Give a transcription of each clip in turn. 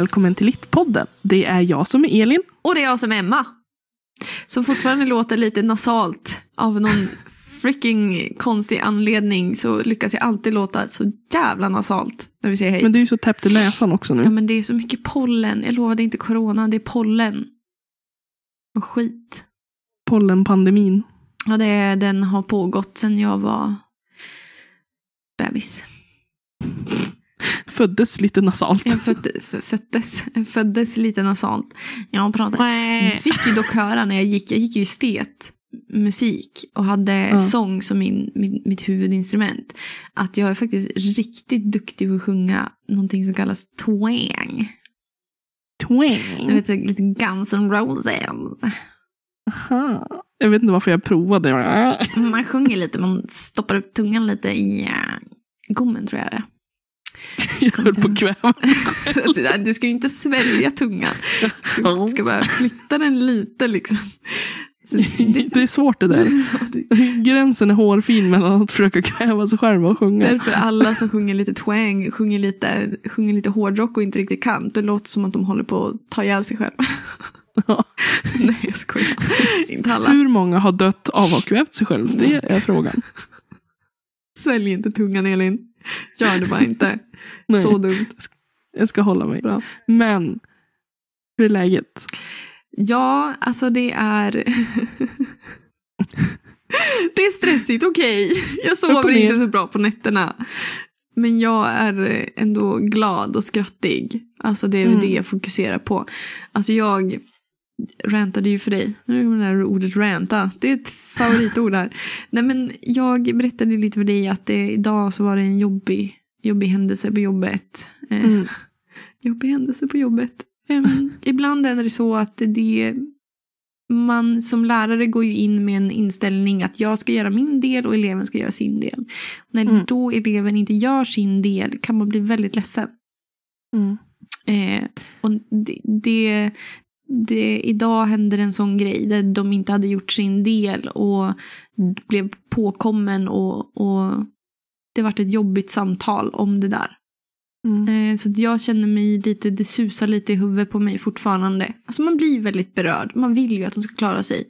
Välkommen till Littpodden. Det är jag som är Elin. Och det är jag som är Emma. Som fortfarande låter lite nasalt. Av någon freaking konstig anledning så lyckas jag alltid låta så jävla nasalt när vi säger hej. Men du är ju så täppt i näsan också nu. Ja men det är så mycket pollen. Jag lovar det är inte corona, det är pollen. Och skit. Pollenpandemin. Ja, det, den har pågått sedan jag var bebis. Föddes lite nasalt. Jag födde, f- föddes, föddes lite nasalt. Jag pratade. Fick ju dock höra när jag gick, jag gick ju estet musik och hade Ja. sång som min, min, mitt huvudinstrument. Att jag är faktiskt riktigt duktig på att sjunga någonting som kallas twang. Twang. Jag vet, lite Guns N' Roses. Aha. Jag vet inte varför jag provade. Man sjunger lite, man stoppar upp tungan lite i uh, gommen tror jag det är. Jag höll på att kväva. Du ska ju inte svälja tungan. Du ska bara flytta den lite liksom. Det, Det är svårt det där. Gränsen är hårfin mellan att försöka kväva sig själv och sjunga. därför alla som sjunger lite twang sjunger lite, sjunger lite hårdrock och inte riktigt kan. Det låter som att de håller på att ta ihjäl sig själva. Ja. Nej jag skojar. Inte alla. Hur många har dött av att ha kvävt sig själv? Det är frågan. Svälj inte tungan Elin. Gör det bara inte. Nej, Så dumt. jag ska hålla mig. Bra. Men, hur är läget? Ja, alltså det är... det är stressigt, okej. Jag Upp sover inte så bra på nätterna. Men jag är ändå glad och skrattig. Alltså det är Mm. det jag fokuserar på. Alltså jag rantade ju för dig. Nu kommer det här ordet ranta. Det är ett favoritord här. Nej men jag berättade lite för dig att det, idag så var det en jobbig, jobbig händelse på jobbet. Eh, Mm. jobbig händelse på jobbet. Em, ibland är det så att det man som lärare går ju in med en inställning att jag ska göra min del och eleven ska göra sin del. När Mm. då eleven inte gör sin del kan man bli väldigt ledsen. Mm. Eh, och det, det, det, idag hände en sån grej där de inte hade gjort sin del och blev påkommen och, och det vart ett jobbigt samtal om det där. Mm. Eh, Så jag känner mig lite, det susar lite i huvudet på mig fortfarande. Alltså man blir väldigt berörd. Man vill ju att de ska klara sig.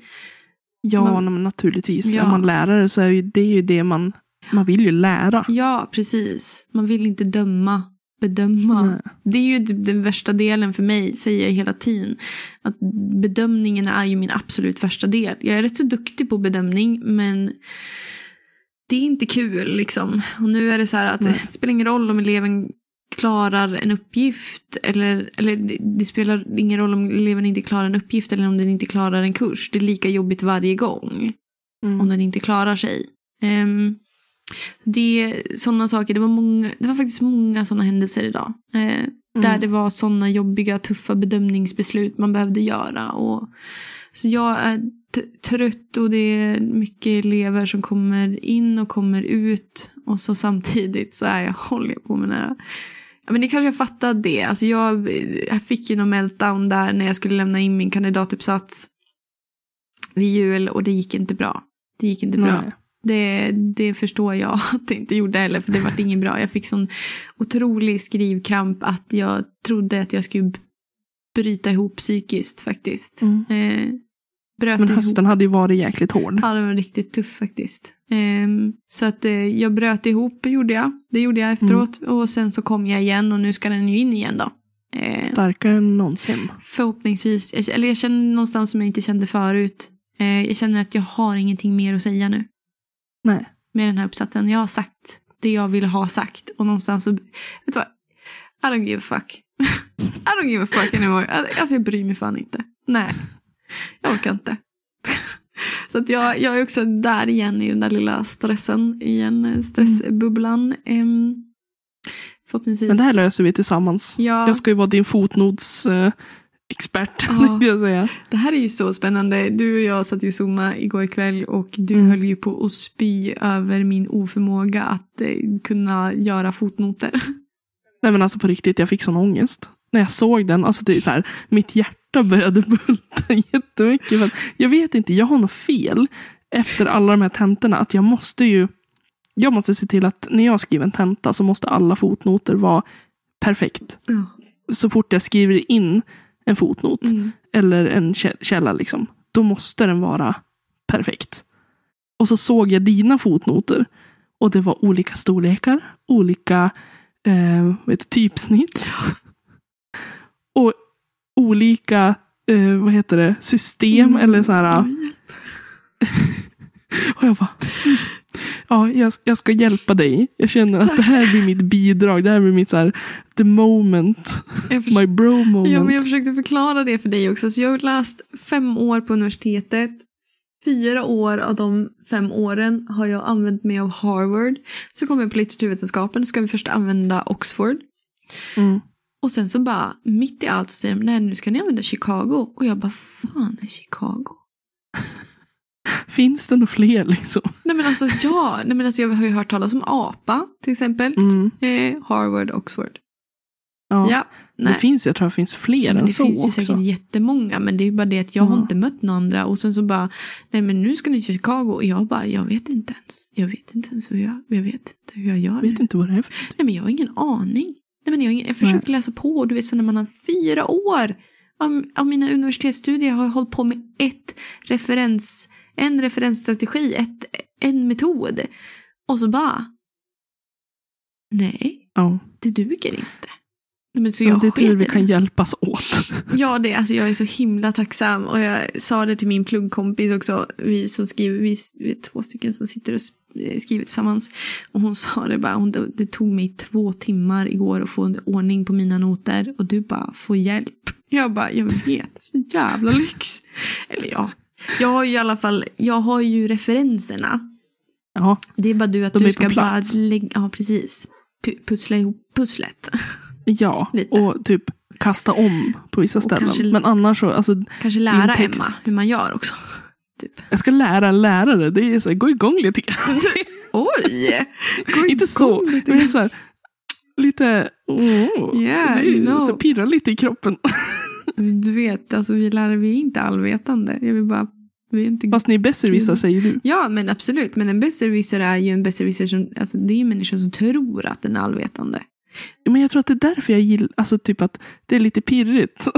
Ja, Man- naturligtvis. Ja. Är man lärare så är ju det ju det man, man vill ju lära. Ja, precis. Man vill inte döma, bedöma. Nej. Det är ju d- den värsta delen för mig, säger jag hela tiden. Att bedömningen är ju min absolut värsta del. Jag är rätt så duktig på bedömning, men det är inte kul liksom. Och nu är det så här att Nej. det spelar ingen roll om eleven klarar en uppgift eller, eller det spelar ingen roll om eleven inte klarar en uppgift eller om den inte klarar en kurs. Det är lika jobbigt varje gång Mm. om den inte klarar sig. Um, det är sådana saker, det var, många, det var faktiskt många sådana händelser idag. Eh, Där Mm. det var sådana jobbiga, tuffa bedömningsbeslut man behövde göra. Och, så jag är trött och det är mycket elever som kommer in och kommer ut. Och så samtidigt så är jag, håller jag på med den här Ja, men ni kanske har fattat det. Alltså jag, jag fick ju någon meltdown där när jag skulle lämna in min kandidatuppsats vid jul och det gick inte bra. Det gick inte bra. Det, det förstår jag att det inte gjorde heller, för det var inget bra. Jag fick sån otrolig skrivkramp att jag trodde att jag skulle bryta ihop psykiskt faktiskt. Mm. Eh, Men ihop. hösten hade ju varit jäkligt hård. Ja, det var riktigt tuff faktiskt. Ehm, så att eh, jag bröt ihop, gjorde jag. Det gjorde jag efteråt. Och sen så kom jag igen och nu ska den ju in igen då. Eh, Starkare än någonsin. förhoppningsvis, eller jag känner någonstans som jag inte kände förut. Eh, jag känner att jag har ingenting mer att säga nu. Nej. med den här uppsatsen. Jag har sagt det jag ville ha sagt. Och någonstans så, vet du vad? I don't give a fuck. I don't give a fuck anymore. Alltså jag bryr mig fan inte. Nej, jag orkar inte. Så att jag, jag är också där igen i den där lilla stressen, igen, eh, stressbubblan. Em, förhoppningsvis. Men det här löser vi tillsammans. ja, Jag ska ju vara din fotnods eh, expert, Ja. jag säga. det här är ju så spännande. Du och jag satt ju och zooma igår kväll och du Mm. höll ju på att spy över min oförmåga att eh, kunna göra fotnoter. Nej men alltså på riktigt, jag fick sån ångest. När jag såg den, alltså det är så här, mitt hjärta började bulta jättemycket. För jag vet inte, jag har något fel efter alla de här tentorna. Att jag måste ju, jag måste se till att när jag skriver en tenta så måste alla fotnoter vara perfekt. Ja. så fort jag skriver in en fotnot Mm. eller en kä- källa, liksom, då måste den vara perfekt. Och så såg jag dina fotnoter och det var olika storlekar, olika eh, det, typsnitt. och olika eh, vad heter det, system Mm. eller så här. Och jag bara. Ja, jag, jag ska hjälpa dig. Jag känner att det här blir mitt bidrag. Det här blir mitt så här, the moment. My bro moment. Ja, men jag försökte förklara det för dig också. Så jag har läst fem år på universitetet. Fyra år av de fem åren har jag använt mig av Harvard. Så kom jag på litteraturvetenskapen. ska vi först använda Oxford. Mm. Och sen så bara, mitt i allt så säger de, nej nu ska ni använda Chicago. Och jag bara, fan är Chicago? Finns det några fler liksom? Nej men alltså ja, nej men alltså jag har ju hört talas om APA till exempel. Mm. Eh, Harvard, Oxford. Ja. Ja, Det nej. finns, jag tror det finns fler men än det så finns ju också. säkert jättemånga men det är bara det att jag har Ja. inte mött några andra och sen så bara nej men nu ska ni till Chicago och jag bara jag vet inte ens jag vet inte ens hur jag, jag vet inte hur jag gör Jag det. vet inte vad det är för Nej men jag har ingen aning. Nej, men jag, har ingen, jag försöker läsa på du vet så när man har fyra år av, av mina universitetsstudier har jag hållit på med ett referens, en referensstrategi, ett, en metod. Och så bara nej Ja. det duger inte. Men så Ja, jag det är tur vi kan hjälpas åt. Ja, det, alltså jag är så himla tacksam. Och jag sa det till min pluggkompis också. Vi som skriver, vi, vi är två stycken som sitter och sk- skriver tillsammans. Och hon sa det bara, hon, det tog mig två timmar igår att få en ordning på mina noter. Och du bara, få hjälp. Jag bara, jag vet, så jävla lyx. Eller ja, jag har ju i alla fall, jag har ju referenserna. Ja, Det är bara du att De du ska bara lägga, ja precis. Pu- Pussla ihop pusslet. ja. Lite. och typ kasta om på vissa Och ställen. kanske- Men annars så, alltså, Kanske lära text. Emma hur man gör också. Typ. jag ska lära en lärare. Det är så här, gå igång lite grann. Oj! Gå Inte så, lite så här, lite, oh, Yeah, det är you know. så pirrar lite i kroppen. Du vet, alltså vi lärare, vi är inte allvetande. Jag vill bara, vi är inte... Fast ni är besserwissrar säger du. Ja, men absolut. Men en besserwisser är ju en besserwisser som, alltså det är ju människor som tror att den är allvetande. Men jag tror att det är därför jag gillar, alltså typ att det är lite pirrigt.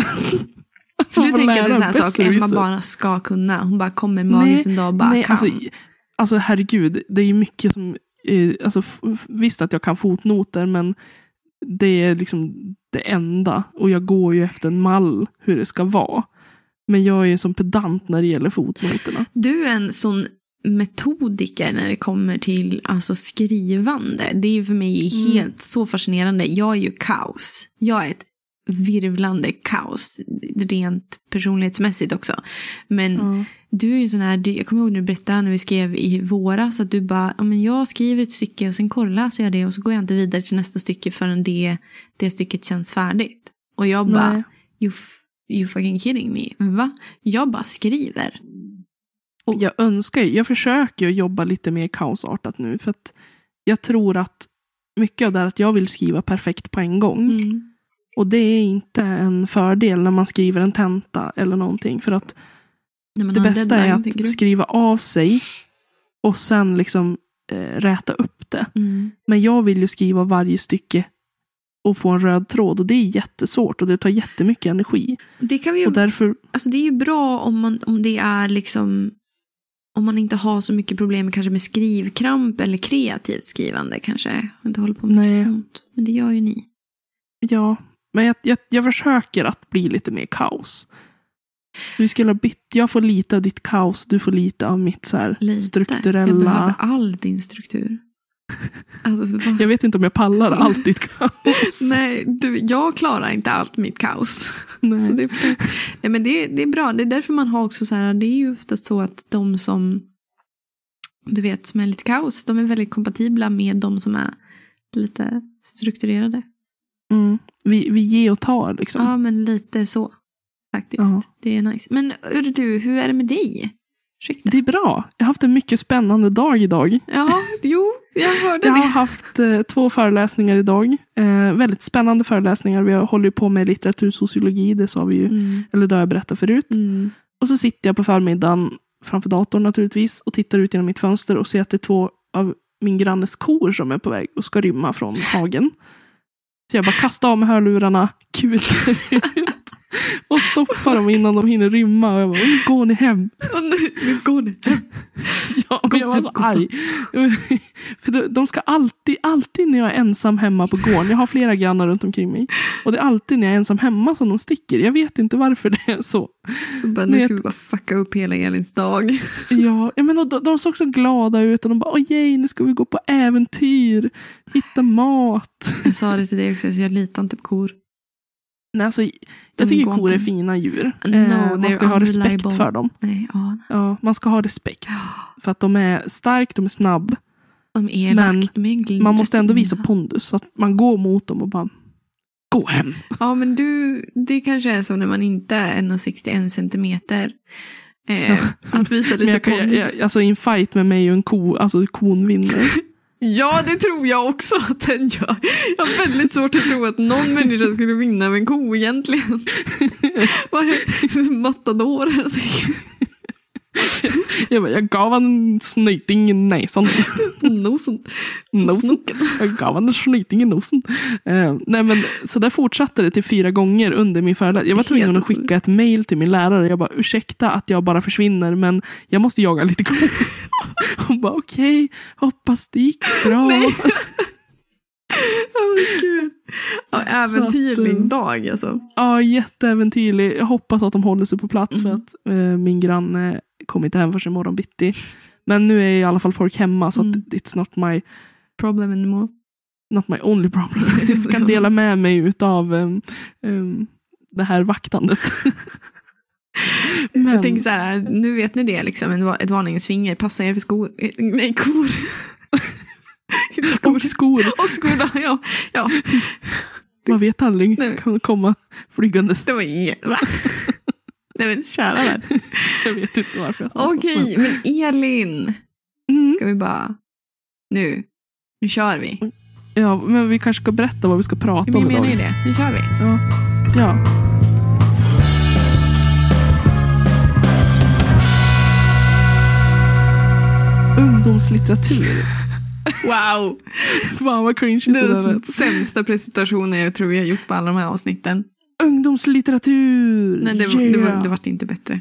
För du tänker att det är en sån här sak Emma bara ska kunna. Hon bara kommer magiskt en dag och bara Nej, kan. alltså, alltså herregud, det är ju mycket som, eh, alltså visst att jag kan fotnoter men det är liksom det enda och jag går ju efter en mall hur det ska vara. Men jag är ju som pedant när det gäller fotnoterna. Du är en sån metodiker när det kommer till alltså, skrivande. Det är för mig Mm. helt så fascinerande. Jag är ju kaos. Jag är ett virvlande kaos. Rent personlighetsmässigt också. Men Ja. du är ju en sån här, du- jag kommer ihåg när du berättade när vi skrev i våras att du bara, ja men jag skriver ett stycke och sen korrläser jag det och så går jag inte vidare till nästa stycke förrän det, det stycket känns färdigt. Och jag bara, Nej. you, you fucking kidding me. Va? Jag bara skriver. Jag önskar ju, jag försöker jobba lite mer kaosartat nu för att jag tror att mycket av det är att jag vill skriva perfekt på en gång. Mm. Och det är inte en fördel när man skriver en tenta eller någonting. För att man det bästa är deadline, att skriva av sig och sen liksom eh, räta upp det. Mm. Men jag vill ju skriva varje stycke och få en röd tråd och det är jättesvårt och det tar jättemycket energi. Det, kan vi ju, Och därför, alltså det är ju bra om, man, om det är liksom om man inte har så mycket problem kanske med skrivkramp eller kreativt skrivande kanske. Inte håller på med Nej. sånt. Men det gör ju ni. ja. Men jag, jag, jag försöker att bli lite mer kaos. Vi skulle ha bytt, jag får lite av ditt kaos, du får lite av mitt så här Lite. Jag strukturella. behöver all din struktur. Alltså, Jag vet inte om jag pallar allt ditt kaos. Nej, du, jag klarar inte allt mitt kaos. Nej. Det, nej, men det, det är bra. Det är därför man har också så här, det är ju oftast så att de som du vet, som är lite kaos, de är väldigt kompatibla med de som är lite strukturerade. Mm. Vi, vi ger och tar liksom. Ja, men lite så. Faktiskt. Ja. Det är nice. Men du, hur är det med dig? Ursäkta. Det är bra. Jag har haft en mycket spännande dag idag. Ja, jo, jag hörde Jag har det. haft eh, två föreläsningar idag. Eh, väldigt spännande föreläsningar. Vi har håller på med litteratursociologi, det sa vi ju, Mm. eller det har jag berättat förut. Mm. Och så sitter jag på förmiddagen framför datorn naturligtvis och tittar ut genom mitt fönster och ser att det är två av min grannes kor som är på väg och ska rymma från hagen. Så jag bara kastade av mig hörlurarna, kutade ut och stoppar dem innan de hinner rymma. Och jag bara, nu går ni hem. Nu, går det. Ja, men jag var så arg. För de- ska alltid, alltid när jag är ensam hemma på gården, jag har flera grannar runt omkring mig. Och det är alltid när jag är ensam hemma som de sticker. Jag vet inte varför det är så. Bara, nu ska vi bara fucka upp hela Elins dag. Ja, jag menar, de, de såg så glada ut och de bara, åh yay, nu ska vi gå på äventyr, hitta mat. Jag sa det till dig också, så jag litar inte på kor. Nej, alltså, jag tycker kor är fina djur. No, Eh, man ska ha respekt för dem. Nej, ja. Ja, man ska ha respekt. För att de är stark, de är snabb. De är Men Man måste ändå visa pondus. Så att man går mot dem och bara, gå hem. Ja, men du, det kanske är så när man inte är 1,61 centimeter. Eh, att visa lite jag pondus. jag, alltså i en fight med mig och en ko, alltså kon vinner. Ja, det tror jag också att den gör. Jag har väldigt svårt att tro att någon människa skulle vinna med en ko egentligen. Vad är matador? Jag, bara, jag gav han en snyting i näsan. Nosen. Nosen. Jag gav han en snyting i nosen. Eh, nej men, så där fortsatte det till fyra gånger under min föreläsning. Jag var tvungen att skicka ett mail till min lärare. Jag bara, ursäkta att jag bara försvinner men jag måste jaga lite kor. Hon bara, okej, hoppas det gick bra. Oh, Gud. Ja, äventyrlig att, eh, dag alltså. Ja, jätteäventyrlig. Jag hoppas att de håller sig på plats för Mm. att eh, min granne kommer inte hem förrän imorgon bitti. Men nu är i alla fall folk hemma så att Mm. it's not my, Problem anymore. not my only problem. Jag kan dela med mig utav um, um, det här vaktandet. Men, Jag tänker så här, nu vet ni det, liksom, en ett varningens finger. Passa er för skor. Nej, kor. Skor. och skor, Och skor, då, ja. ja. man vet aldrig, kan komma flygandes. Det var jävla... Nej men kära vän. Jag vet inte varför jag sa Okej, så. men Elin. Mm, Ska vi bara... Nu. Nu kör vi. ja, men vi kanske ska berätta vad vi ska prata Vi om menar ju idag. det. Nu kör vi. Ja. ja. Ungdomslitteratur. Wow! Fan vad cringe Det det är där den sämsta presentationen jag tror vi har gjort på alla de här avsnitten. Ungdomslitteratur! Nej, det, var, det, yeah. var, det vart inte bättre.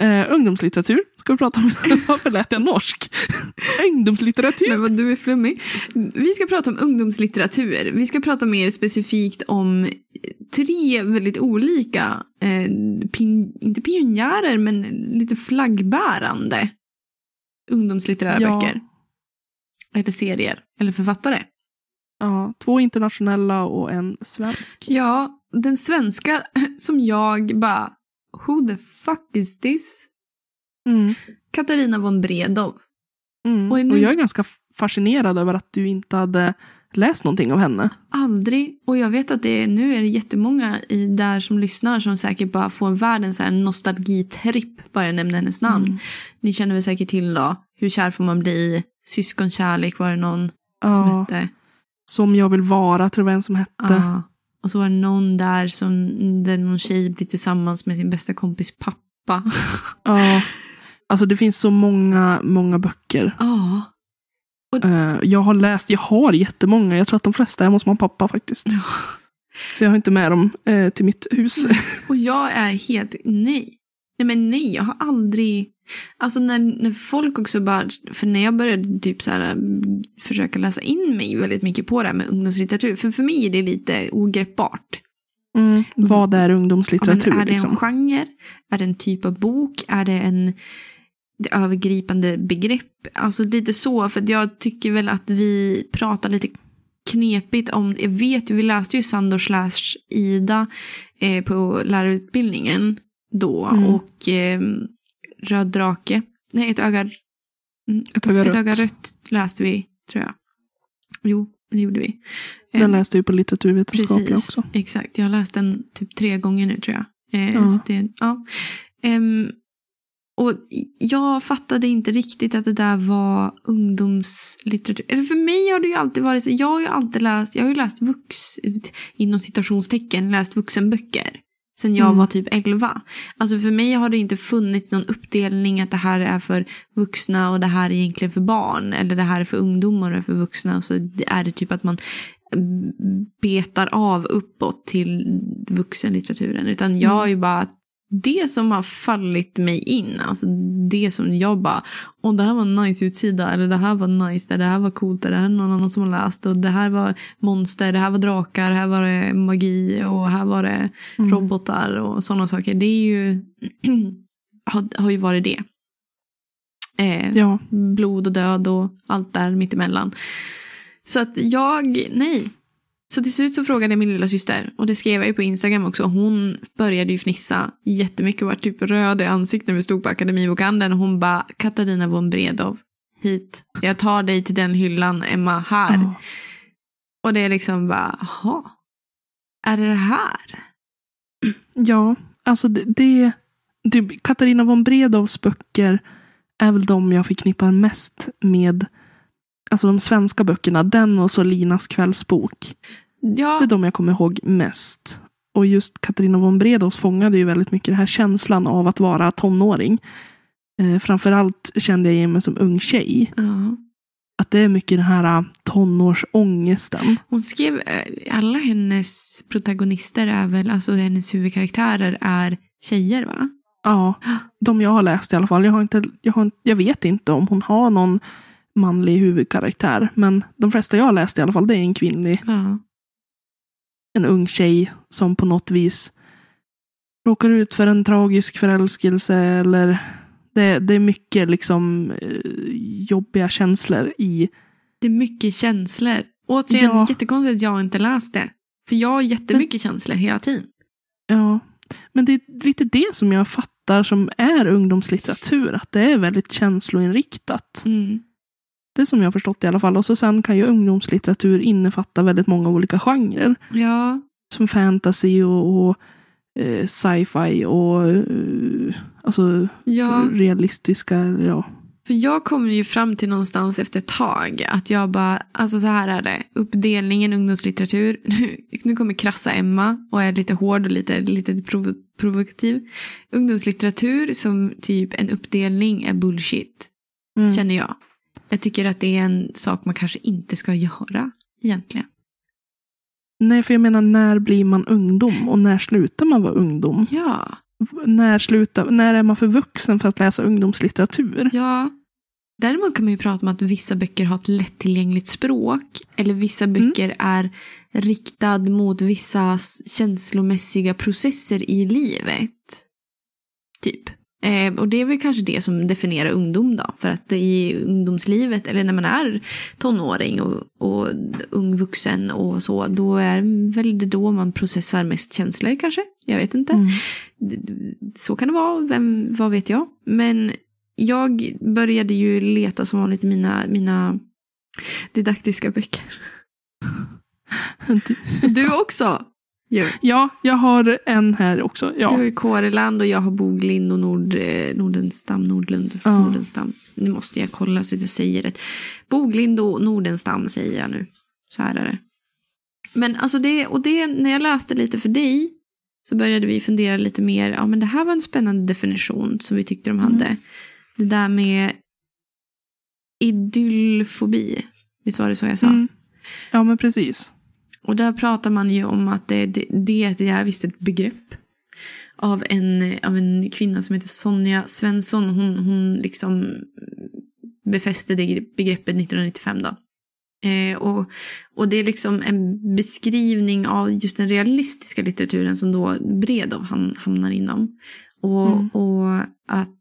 Eh, ungdomslitteratur ska vi prata om. Varför lät jag norsk? ungdomslitteratur. Men vad du är flummig. Vi ska prata om ungdomslitteratur. Vi ska prata mer specifikt om tre väldigt olika, eh, pin, inte pionjärer, men lite flaggbärande ungdomslitterära Ja. böcker. Eller serier, eller författare. Ja, två internationella och en svensk. Ja, den svenska som jag bara, who the fuck is this? Mm. Katarina von Bredow. Mm. Och Och, nu- jag är ganska fascinerad över att du inte hade läst någonting av henne. Aldrig. Och jag vet att det är, nu är det jättemånga i, där som lyssnar som säkert bara får världens här nostalgitripp bara jag nämner hennes namn. Mm. Ni känner väl säkert till då, Hur kär får man bli? Syskonkärlek var det någon som Ja, hette. Som jag vill vara tror jag en som hette. Ja. Och så var det någon där som, där någon tjej blir tillsammans med sin bästa kompis pappa. Ja. Alltså det finns så många, många böcker. Ja. Eh, jag har läst, jag har jättemånga. Jag tror att de flesta är hos mamma och pappa faktiskt. Ja. Så jag har inte med dem eh, till mitt hus. Och jag är helt nej. Nej men nej, jag har aldrig... Alltså när, när folk också bara... För när jag började typ så här, försöka läsa in mig väldigt mycket på det här med ungdomslitteratur. För för mig är det lite ogreppbart. Mm. Vad är Ja, ungdomslitteratur? är det en liksom? genre? Är det en typ av bok? Är det en det övergripande begrepp? Alltså lite så, för jag tycker väl att vi pratar lite knepigt om, jag vet ju, vi läste ju Sandor slash Ida eh, på lärarutbildningen då Mm. och eh, Röd drake, nej ett öga, Ett öga ett rött. öga rött läste vi, tror jag. Jo, det gjorde vi. Den Eh, läste jag på litteraturvetenskapliga Precis, också. exakt. Jag har läst den typ tre gånger nu tror jag. Eh, Ja. det, ja. Ehm, och jag fattade inte riktigt att det där var ungdomslitteratur. Eller för mig har det ju alltid varit så. Jag har ju alltid läst, jag har ju läst vux, inom citationstecken, läst vuxenböcker. Sen jag Mm. var typ 11. Alltså för mig har det inte funnits någon uppdelning att det här är för vuxna och det här är egentligen för barn. Eller det här är för ungdomar och för vuxna. Och så är det typ att man betar av uppåt till vuxenlitteraturen. Utan jag har ju bara det som har fallit mig in, alltså det som jag bara, och det här var en nice utsida, eller det här var nice, det här var coolt, det här är någon annan som har läst, och det här var monster, det här var drakar, här var det magi och här var det Mm. robotar och sådana saker. Det är ju, har, har ju varit det. Eh, Ja, blod och död och allt där mittemellan. Så att jag, nej. Så till slut så frågade jag min lilla syster och det skrev jag ju på Instagram också. Hon började ju fnissa jättemycket och var typ röd i ansiktet när vi stod på Akademibokhandeln. Hon bara, Katarina von Bredow, hit. Jag tar dig till den hyllan, Emma, här. ja. Och det är liksom bara, jaha. Är det det här? ja alltså det, det, det Katarina von Bredows böcker är väl de jag förknippar mest med Alltså de svenska böckerna, den och så Linas kvällsbok. Ja, Det är de jag kommer ihåg mest. Och just Katarina von Bredows fångade ju väldigt mycket den här känslan av att vara tonåring. Eh, framförallt kände jag igen mig som ung tjej. ja. Att det är mycket den här eh, tonårsångesten. Hon skrev, eh, alla hennes protagonister är väl, alltså hennes huvudkaraktärer är tjejer va? Ja, de jag har läst i alla fall. Jag, har inte, jag, har, jag vet inte om hon har någon manlig huvudkaraktär. Men de flesta jag har läst i alla fall, det är en kvinnlig, Ja. En ung tjej som på något vis råkar ut för en tragisk förälskelse eller det, det är mycket liksom eh, jobbiga känslor i. Det är mycket känslor. Återigen, Ja. jättekonstigt att jag inte läst det. För jag har jättemycket känslor hela tiden. Ja, men det är lite det som jag fattar som är ungdomslitteratur. Att det är väldigt känsloinriktat. Mm. Det som jag har förstått i alla fall. Och så sen kan ju ungdomslitteratur innefatta väldigt många olika genrer. Ja, Som fantasy och, och eh, sci-fi och eh, alltså ja. realistiska. Ja. För jag kom ju fram till någonstans efter ett tag att jag bara, alltså så här är det, uppdelningen ungdomslitteratur, nu, nu kommer krassa Emma och är lite hård och lite, lite prov, provokativ. Ungdomslitteratur som typ en uppdelning är bullshit, Mm. känner jag. Jag tycker att det är en sak man kanske inte ska göra egentligen. Nej, för jag menar när blir man ungdom och när slutar man vara ungdom? Ja, När, slutar, när är man för vuxen för att läsa ungdomslitteratur? ja. Däremot kan man ju prata om att vissa böcker har ett lättillgängligt språk. Eller vissa böcker är riktad mot vissa känslomässiga processer i livet. Typ. Eh, och det är väl kanske det som definierar ungdom då. För att i ungdomslivet, eller när man är tonåring och, och ung vuxen och så, då är väl det då man processar mest känslor kanske. Jag vet inte. Mm. Så kan det vara, vem, vad vet jag. Men jag började ju leta som vanligt i mina, mina didaktiska böcker. Du också! Jo. Ja, jag har en här också. Du har Ja. ju Kåreland och jag har Boglind och Nord, eh, Nordenstam, Nordlund, Ja. Nordenstam. Nu måste jag kolla så att jag säger rätt. Boglind och Nordenstam säger jag nu. Så här är det. Men alltså det, och det, när jag läste lite för dig så började vi fundera lite mer. Ja, men det här var en spännande definition som vi tyckte de hade. Mm. Det där med idyllfobi. Visst var det så jag sa? Mm. Ja, men precis. Och där pratar man ju om att det, det, det, det är visst ett begrepp. Av en, av en kvinna som heter Sonja Svensson. Hon, hon liksom befäste det begreppet 1995 då. Eh, och, och det är liksom en beskrivning av just den realistiska litteraturen som då Bredov ham, hamnar inom. Och, Mm. och att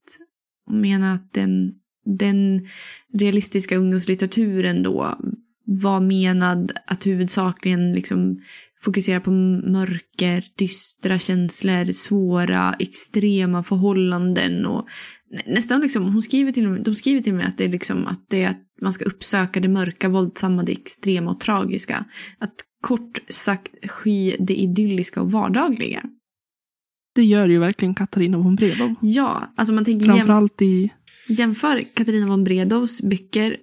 hon menar att den, den realistiska ungdomslitteraturen då var menad att huvudsakligen liksom fokusera på mörker, dystra känslor, svåra, extrema förhållanden och nä- nästan liksom, hon skriver till, med- de skriver till mig att det är liksom att det är att man ska uppsöka det mörka, våldsamma, det extrema och tragiska. Att kort sagt sky det idylliska och vardagliga. Det gör ju verkligen Katarina von Bredow. Ja, alltså man tänker Framförallt i... jämför Katarina von Bredows böcker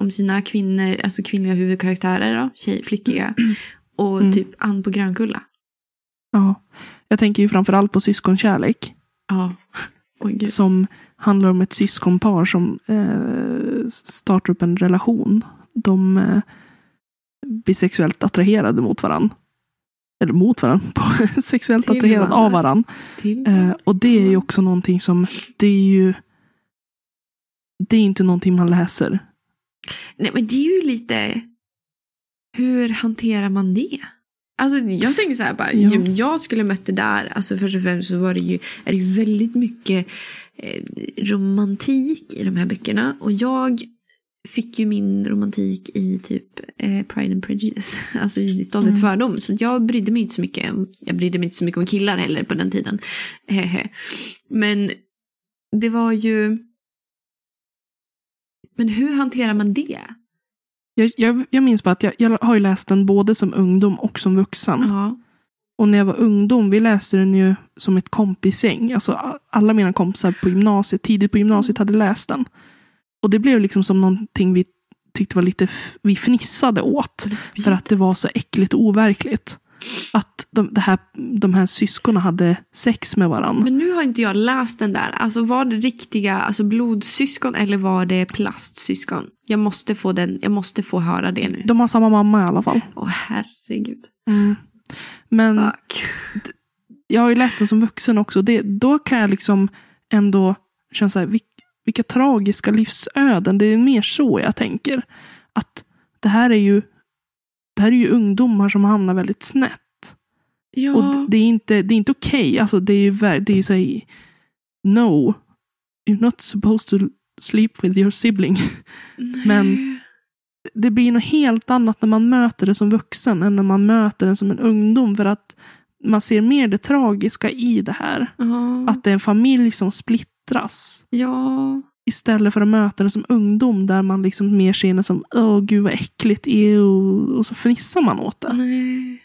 om sina kvinnor, alltså kvinnliga huvudkaraktärer då, tjej, flickiga, och Mm. typ Ann på Grönkulla. Ja. Jag tänker ju framförallt på syskonkärlek. Ja, gud. Som handlar om ett syskonpar som eh, startar upp en relation. De eh, blir sexuellt attraherade mot varandra. Eller mot varandra, sexuellt Till attraherade varandra. av varandra. Eh, och det är ju också någonting som, det är ju, det är inte någonting man läser. Nej men det är ju lite, hur hanterar man det? Alltså jag tänker så här bara, Ja. jag skulle mött det där, alltså först och främst så var det ju, är det ju väldigt mycket eh, romantik i de här böckerna. Och jag fick ju min romantik i typ eh, Pride and Prejudice, alltså i ståndet Mm. fördom. Så jag brydde mig inte så mycket jag brydde mig inte så mycket om killar heller på den tiden. Men det var ju, men hur hanterar man det? Jag, jag, jag minns bara att jag, jag har ju läst den både som ungdom och som vuxen. Ja. Och när jag var ungdom, vi läste den ju som ett kompisgäng. Alltså alla mina kompisar på gymnasiet, tidigt på gymnasiet hade läst den. Och det blev liksom som någonting vi tyckte var lite, vi fnissade åt. För att det var så äckligt och overkligt. Att de, här, de här syskonen hade sex med varandra. Men nu har inte jag läst den där. Alltså var det riktiga alltså blodsyskon eller var det plastsyskon? Jag måste få den, jag måste få höra det nu. De har samma mamma i alla fall. Åh herregud. Men Fuck. jag har ju läst den som vuxen också. Det, då kan jag liksom ändå känna så här, vil, vilka tragiska livsöden. Det är mer så jag tänker. Att det här är ju, det här är ju ungdomar som hamnar väldigt snett. Ja. Och det är inte, det är inte okej. Alltså det är ju det är ju så här, no. You're not supposed to sleep with your sibling. men- Det blir något helt annat när man möter det som vuxen än när man möter den som en ungdom. För att man ser mer det tragiska i det här. Ja. Att det är en familj som splittras. ja. Istället för att möta det som ungdom där man liksom mer ser det som åh gud vad äckligt, ew, och så fnissar man åt det. Nej.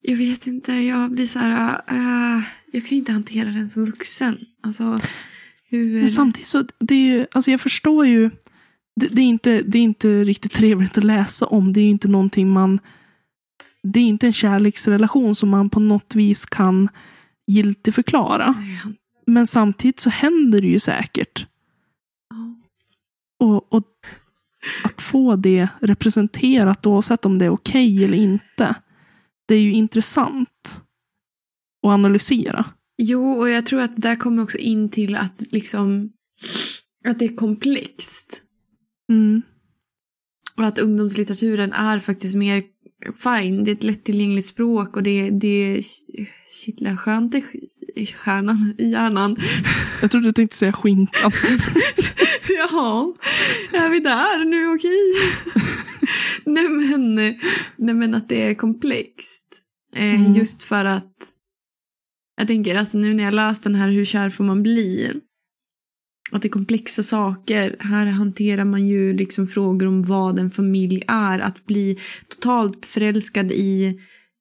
Jag vet inte, jag blir så här, äh, jag kan inte hantera den som vuxen. Alltså, hur... Men samtidigt så, det är ju, alltså jag förstår ju, det, det, är inte, det är inte riktigt trevligt att läsa om. Det är inte någonting man, det är inte en kärleksrelation som man på något vis kan giltigt förklara. Men samtidigt så händer det ju säkert. Och, och att få det representerat oavsett om det är okej eller inte. Det är ju intressant att analysera. Jo, och jag tror att det där kommer också in till att liksom att det är komplext. Mm. Och att ungdomslitteraturen är faktiskt mer fine. Det är ett lättillgängligt språk och det, det kittlar skönt i i stjärnan, i hjärnan. Jag trodde du tänkte säga skinkan. Jaha, är vi där nu? Okej. nej, men, nej men att det är komplext. Eh, Mm. Just för att jag tänker alltså nu när jag läst den här Hur kär får man bli? Att det är komplexa saker. Här hanterar man ju liksom frågor om vad en familj är. Att bli totalt förälskad i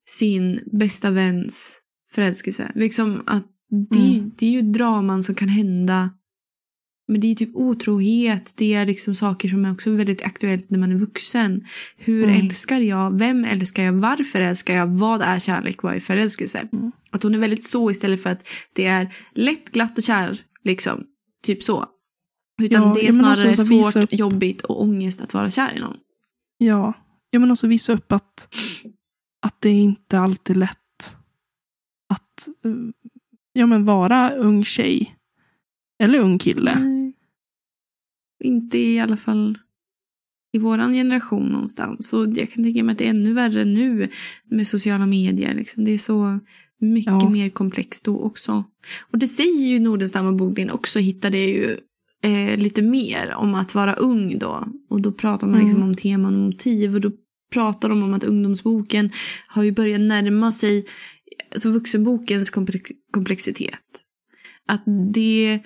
sin bästa väns förälskelse. Liksom att det, Mm. det är ju draman som kan hända. Men det är typ otrohet. Det är liksom saker som är också väldigt aktuellt när man är vuxen. Hur Mm. älskar jag? Vem älskar jag? Varför älskar jag? Vad är kärlek? Vad är förälskelse? Mm. Att hon är väldigt så istället för att det är lätt, glatt och kär. Liksom. Typ så. Utan Ja, det är också snarare svårt, upp- jobbigt och ångest att vara kär i någon. Ja, ja men också visa upp att, att det är inte alltid lätt att ja, men vara ung tjej. Eller ung kille. Nej. Inte i alla fall i våran generation någonstans. Och jag kan tänka mig att det är ännu värre nu med sociala medier. Liksom. Det är så mycket Ja. mer komplext då också. Och det säger ju Nordenstam och Boglin också, hittade jag ju eh, lite mer om att vara ung då. Och då pratar man liksom Mm. om teman och motiv. Och då pratar de om att ungdomsboken har ju börjat närma sig alltså vuxenbokens komplex- komplexitet. Att det,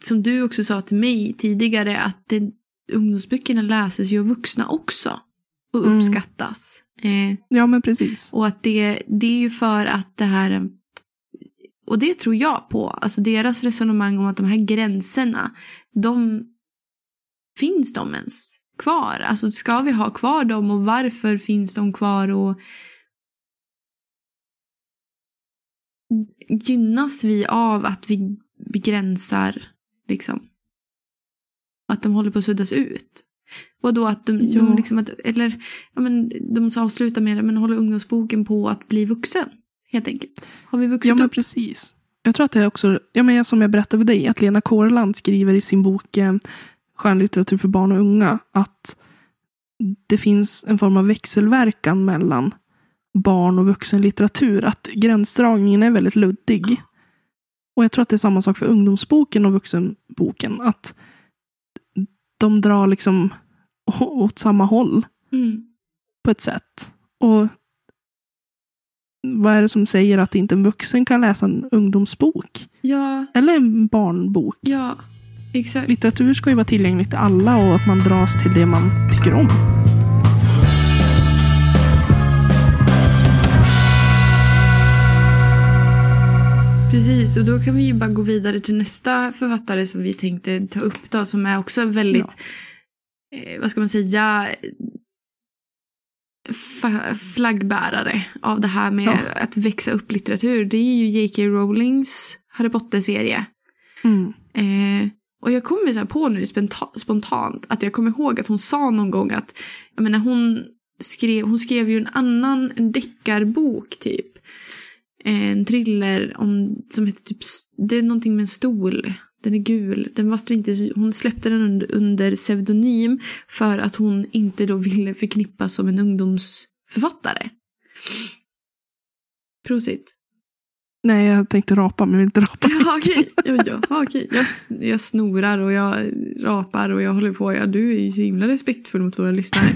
som du också sa till mig tidigare, att det, ungdomsböckerna läses ju av vuxna också. Och Mm. uppskattas. Eh, Ja men precis. och att det, det är ju för att det här och det tror jag på. Alltså deras resonemang om att de här gränserna, de finns de ens kvar? Alltså ska vi ha kvar dem och varför finns de kvar? Och gynnas vi av att vi begränsar liksom? Att de håller på att suddas ut? Och då att de, Ja. de liksom att, eller ja, men de sa avsluta med det, men håller ungdomsboken på att bli vuxen? Helt enkelt. Har vi vuxit Ja, men upp? precis. Jag tror att det är också, ja, men som jag berättade för dig, att Lena Kårland skriver i sin bok eh, Skönlitteratur för barn och unga, att det finns en form av växelverkan mellan barn och vuxenlitteratur. Att gränsdragningen är väldigt luddig. Och jag tror att det är samma sak för ungdomsboken och vuxenboken. Att de drar liksom åt samma håll Mm. på ett sätt. Och vad är det som säger att inte en vuxen kan läsa en ungdomsbok? Ja, Eller en barnbok? ja, exakt. Litteratur ska ju vara tillgängligt till alla och att man dras till det man tycker om. Precis, och då kan vi ju bara gå vidare till nästa författare som vi tänkte ta upp då, som är också väldigt, eh, vad ska man säga, flaggbärare av det här med Ja. att växa upp litteratur. Det är ju J.K. Rowlings Harry Potter-serie. Mm. Eh, och jag kommer så på nu spontant att jag kommer ihåg att hon sa någon gång att jag menar, hon, skrev, hon skrev ju en annan deckarbok typ. En thriller om, som heter typ, det är någonting med en stol. Den är gul. Den var inte, hon släppte den under, under pseudonym för att hon inte då ville förknippas som en ungdomsförfattare. Prosit. Nej, jag tänkte rapa, men jag vill inte rapa. Ja, okej. Ja, ja, okej. Jag, jag snorar och jag rapar och jag håller på. Ja, du är ju så himla respektfull mot våra lyssnare.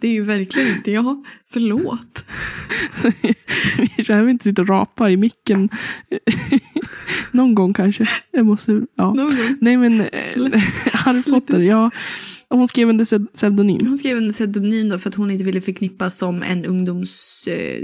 Det är ju verkligen inte jag. Förlåt. Vi behöver inte sitta och rapa i micken. Någon gång kanske. Jag måste, ja. Någon gång. Nej men eh, Harry Potter, ja. Hon skrev under pse- pseudonym. Hon skrev under pseudonym då för att hon inte ville förknippas som en ungdoms... Eh,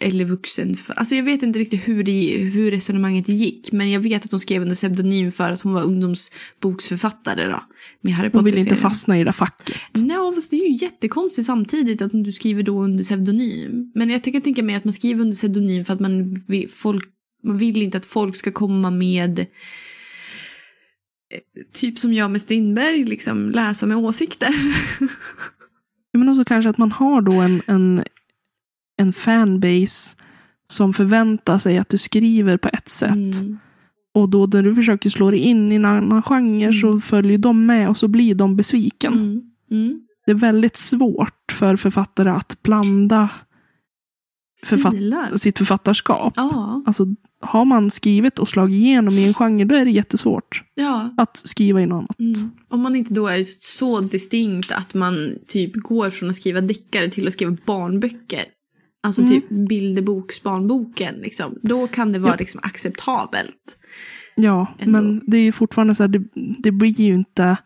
eller vuxen. Alltså jag vet inte riktigt hur, det, hur resonemanget gick. Men jag vet att hon skrev under pseudonym för att hon var ungdomsboksförfattare då. Med Harry Hon vill inte fastna i det facket. Nej, fast det är ju jättekonstigt samtidigt att du skriver då under pseudonym. Men jag tänker tänka mig att man skriver under pseudonym för att man vill, folk, man vill inte att folk ska komma med eh, typ som jag med Strindberg, liksom läsa med åsikter. Men också kanske att man har då en, en, en fanbase som förväntar sig att du skriver på ett sätt. Mm. Och då när du försöker slå dig in i en annan genre så följer de med och så blir de besviken. Mm. Mm. Det är väldigt svårt för författare att blanda Författ- Stilar. sitt författarskap. Ja, Alltså, har man skrivit och slagit igenom i en genre, då är det jättesvårt ja. att skriva i något annat. Mm. Om man inte då är så distinkt att man typ går från att skriva deckare till att skriva barnböcker. Alltså Mm. typ bilderboksbarnboken. Liksom. Då kan det vara Ja. liksom acceptabelt. Ja, Ändå. men det är fortfarande så här, det, det blir ju inte,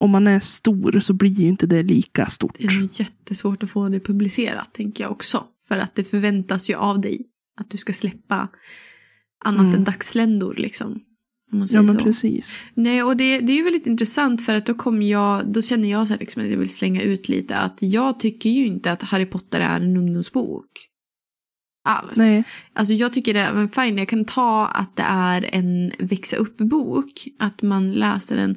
om man är stor så blir ju inte det lika stort. Det är jättesvårt att få det publicerat tänker jag också. För att det förväntas ju av dig att du ska släppa annat Mm. än dagsländor liksom. Ja, men så. precis. Nej, och det, det är ju väldigt intressant för att då kommer jag, då känner jag så här liksom att jag vill slänga ut lite att jag tycker ju inte att Harry Potter är en ungdomsbok. Alls. Nej, Alltså jag tycker det, men fine, jag kan ta att det är en växa upp-bok. Att man läser den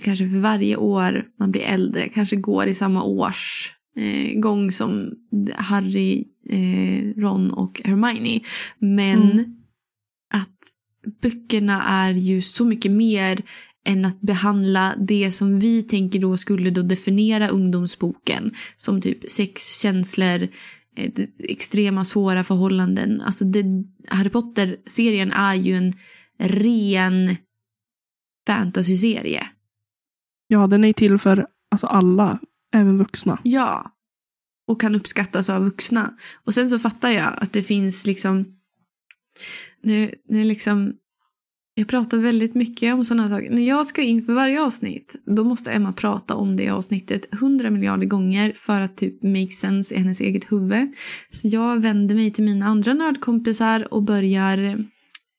kanske för varje år man blir äldre, kanske går i samma års eh, gång som Harry, eh, Ron och Hermione. Men Mm. att böckerna är ju så mycket mer än att behandla det som vi tänker då skulle då definiera ungdomsboken. Som typ sex, känslor, eh, extrema svåra förhållanden. Alltså det, Harry Potter-serien är ju en ren fantasyserie. ja den är till för alltså, alla, även vuxna. Ja. Och kan uppskattas av vuxna. Och sen så fattar jag att det finns liksom... Det, det är liksom... Jag pratar väldigt mycket om sådana saker. När jag ska in för varje avsnitt, då måste Emma prata om det avsnittet hundra miljarder gånger för att typ make sense i hennes eget huvud. Så jag vänder mig till mina andra nördkompisar och börjar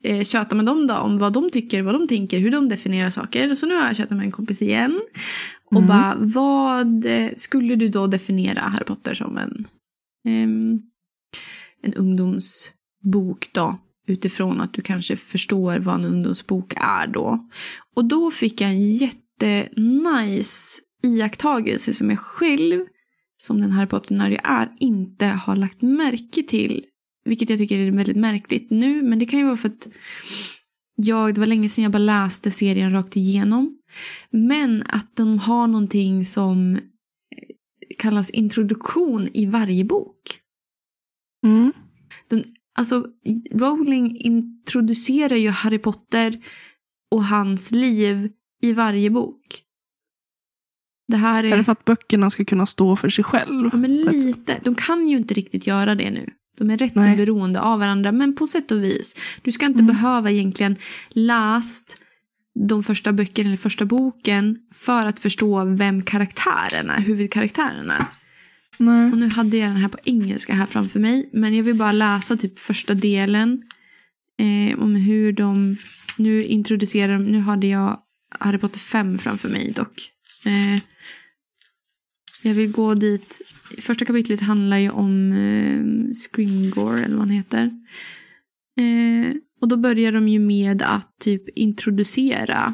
eh, tjata med dem då om vad de tycker, vad de tänker, hur de definierar saker. Så nu har jag tjatat med en kompis igen. Och Mm. bara, vad eh, skulle du då definiera Harry Potter som en, ehm, en ungdomsbok då? Utifrån att du kanske förstår vad en ungdomsbok är då. Och då fick jag en jättenice iakttagelse som jag själv, som den Harry Potter-nörd jag är, inte har lagt märke till. Vilket jag tycker är väldigt märkligt nu, men det kan ju vara för att jag, det var länge sedan jag bara läste serien rakt igenom. Men att de har någonting som eh, kallas introduktion i varje bok. Mm. Alltså, Rowling introducerar ju Harry Potter och hans liv i varje bok. Det här är... Är det för att böckerna ska kunna stå för sig själv? Ja, men lite. De kan ju inte riktigt göra det nu. De är rätt så Nej. beroende av varandra, men på sätt och vis. Du ska inte Mm. behöva egentligen läst de första böckerna eller första boken för att förstå vem karaktärerna, huvudkaraktärerna. Nej. Och nu hade jag den här på engelska här framför mig, men jag vill bara läsa typ första delen eh, om hur de, nu introducerar de, nu hade jag Harry Potter 5 framför mig dock. Eh, jag vill gå dit, första kapitlet handlar ju om eh, Scrimgore eller vad han heter. Eh, och då börjar de ju med att typ introducera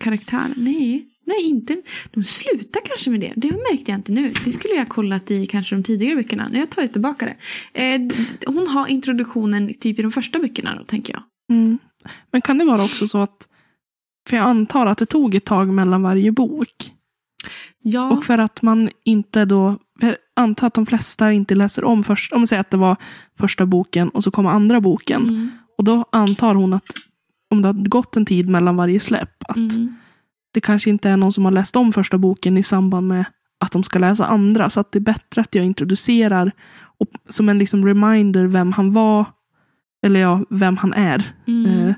karaktären. Nej, nej inte. De slutar kanske med det. Det märkte jag inte nu. Det skulle jag ha kollat i kanske de tidigare böckerna. Nu jag tagit tillbaka det. Eh, hon har introduktionen typ i de första böckerna då, tänker jag. Mm. Men kan det vara också så att, för jag antar att det tog ett tag mellan varje bok. Ja, Och för att man inte då, jag antar att de flesta inte läser om först, om man säger att det var första boken och så kommer andra boken. mm, Och då antar hon att om det har gått en tid mellan varje släpp, att mm, det kanske inte är någon som har läst om första boken i samband med att de ska läsa andra. Så att det är bättre att jag introducerar och, som en liksom reminder vem han var, eller ja, vem han är. mm, Eh,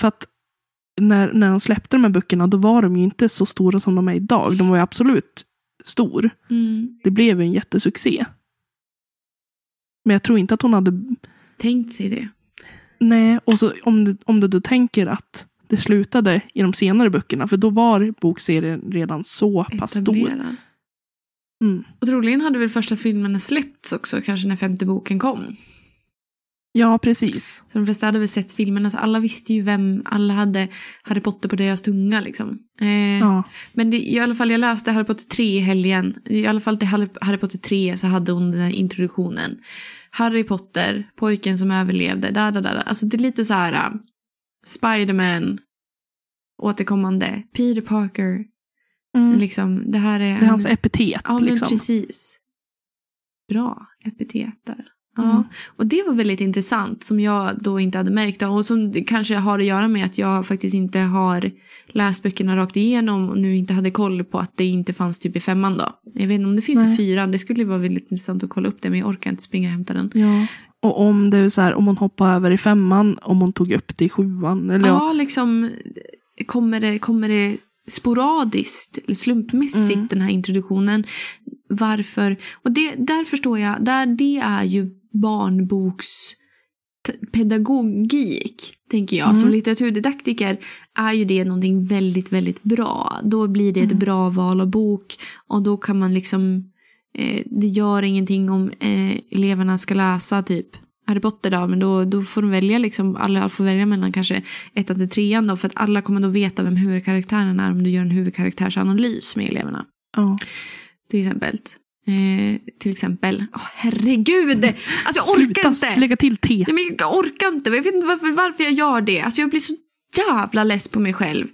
för att när, när de släppte de här böckerna, då var de ju inte så stora som de är idag. De var ju absolut stor. mm. Det blev ju en jättesuccé. Men jag tror inte att hon hade... Tänkt sig det. Nej, och så om du, om du då tänker att det slutade i de senare böckerna, för då var bokserien redan så pass stor. Mm. Och troligen hade väl första filmerna släppts också, kanske när femte boken kom. Ja, precis. Så de flesta hade väl sett filmerna, så alla visste ju vem, alla hade Harry Potter på deras tunga liksom. Eh, Ja. Men det, i alla fall, jag läste Harry Potter 3 i helgen. I alla fall till Harry, Harry Potter 3 så hade hon den här introduktionen. Harry Potter, pojken som överlevde, da, da, da. Alltså det är lite så här, uh, Spiderman, återkommande, Peter Parker, Mm. liksom, det här är, Det är hans epitet. Ja, men liksom. precis. Bra epitet där. Ja. Mm. Och det var väldigt intressant som jag då inte hade märkt och som kanske har att göra med att jag faktiskt inte har läst böckerna rakt igenom och nu inte hade koll på att det inte fanns typ i femman då. Jag vet inte om det finns Nej. i fyran, det skulle vara väldigt intressant att kolla upp det men jag orkar inte springa och hämta den. Ja. Och om det är så här, om hon hoppar över i femman, om hon tog upp det i sjuan. Eller ja. Ja, liksom kommer det, kommer det sporadiskt slumpmässigt Mm. den här introduktionen. Varför? Och det, där förstår jag, där det är ju barnboks pedagogik, tänker jag. Mm. Som litteraturdidaktiker är ju det någonting väldigt, väldigt bra. Då blir det ett Mm. bra val av bok och då kan man liksom, eh, det gör ingenting om eh, eleverna ska läsa typ Harry Potter då, men då, då får de välja liksom, alla får välja mellan kanske ettan till trean då, för att alla kommer då veta vem huvudkaraktären är om du gör en huvudkaraktärsanalys med eleverna. Ja. Till exempel. Eh, till exempel, Åh, herregud! Alltså jag orkar Sluta inte! lägga till T. Ja, men jag orkar inte, jag vet inte varför, varför jag gör det. Alltså jag blir så jävla less på mig själv.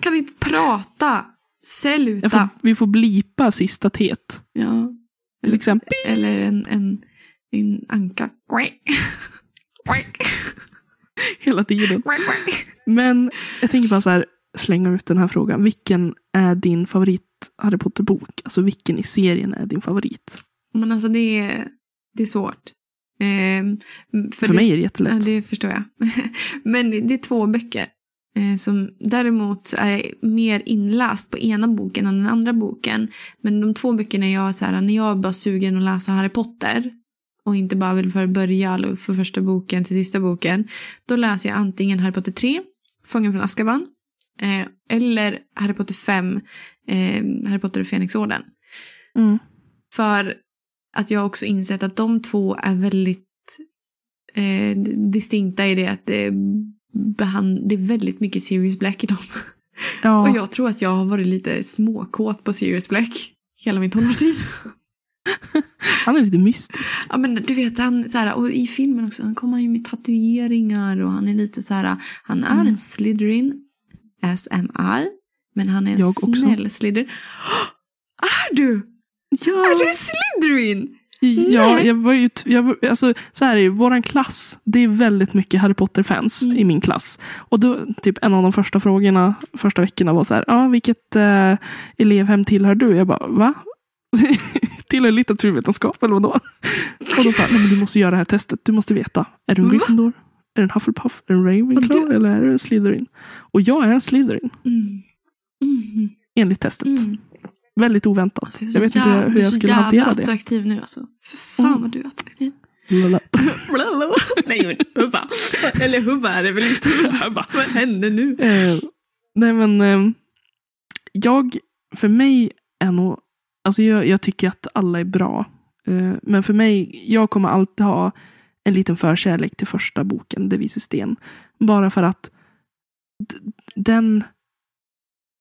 Kan inte prata. Sluta. Får, vi får blipa sista T. Ja. Till exempel. Eller en, en, en anka. Hela tiden. Men jag tänker bara så här, slänga ut den här frågan. Vilken är din favorit Harry Potter-bok? Alltså vilken i serien är din favorit? Men alltså det är, det är svårt. Ehm, För, det, mig är det Ja, jättelätt. det förstår jag. Men det är två böcker. Eh, Som däremot är mer inläst på ena boken än den andra boken. Men de två böckerna jag så här, när jag är bara sugen att läsa Harry Potter. Och inte bara vill för börja för första boken till sista boken. Då läser jag antingen Harry Potter 3, Fången från Azkaban. Eh, eller Harry Potter 5, eh, Harry Potter och Fenixorden. Mm. För att jag också insett att de två är väldigt eh, distinkta i det att är behand- det är väldigt mycket Sirius Black i dem. Ja, Och jag tror att jag har varit lite småkåt på Sirius Black hela min tonårstid. han är lite mystisk. Ja men du vet han så här, och i filmen också, han kommer ju med tatueringar och han är lite så här, han är Mm. en Slytherin, as am I, men han är en Jag också. snäll Slytherin. Är du? Ja, Är du Slytherin? Ja jag var ju, jag alltså, så här är det, våran klass, det är väldigt mycket Harry Potter-fans Mm. i min klass. Och då, typ en av de första frågorna, första veckorna var så här, ah, vilket eh, elevhem tillhör du? Jag bara, va? tillhör litteraturvetenskap eller vadå? Och de sa, nej men du måste göra det här testet, du måste veta. Är du en? Gryffindor? Är du en Hufflepuff? Är du en Ravenclaw? Du- Eller är du en Slytherin? Och jag är en Slytherin, Mm. Mm. enligt testet. Mm. Väldigt oväntat. Alltså, jag är så jag vet jävla- inte hur du är jag så skulle jävla hantera det. attraktiv nu alltså. För fan Mm. vad du är attraktiv. Nej men hubba. Eller hubba är det väl inte. vad händer nu? Eh, nej men eh, jag, för mig är nog, alltså jag, jag tycker att alla är bra. Eh, men för mig, jag kommer alltid ha en liten förkärlek till första boken, Det vises sten. Bara för att den,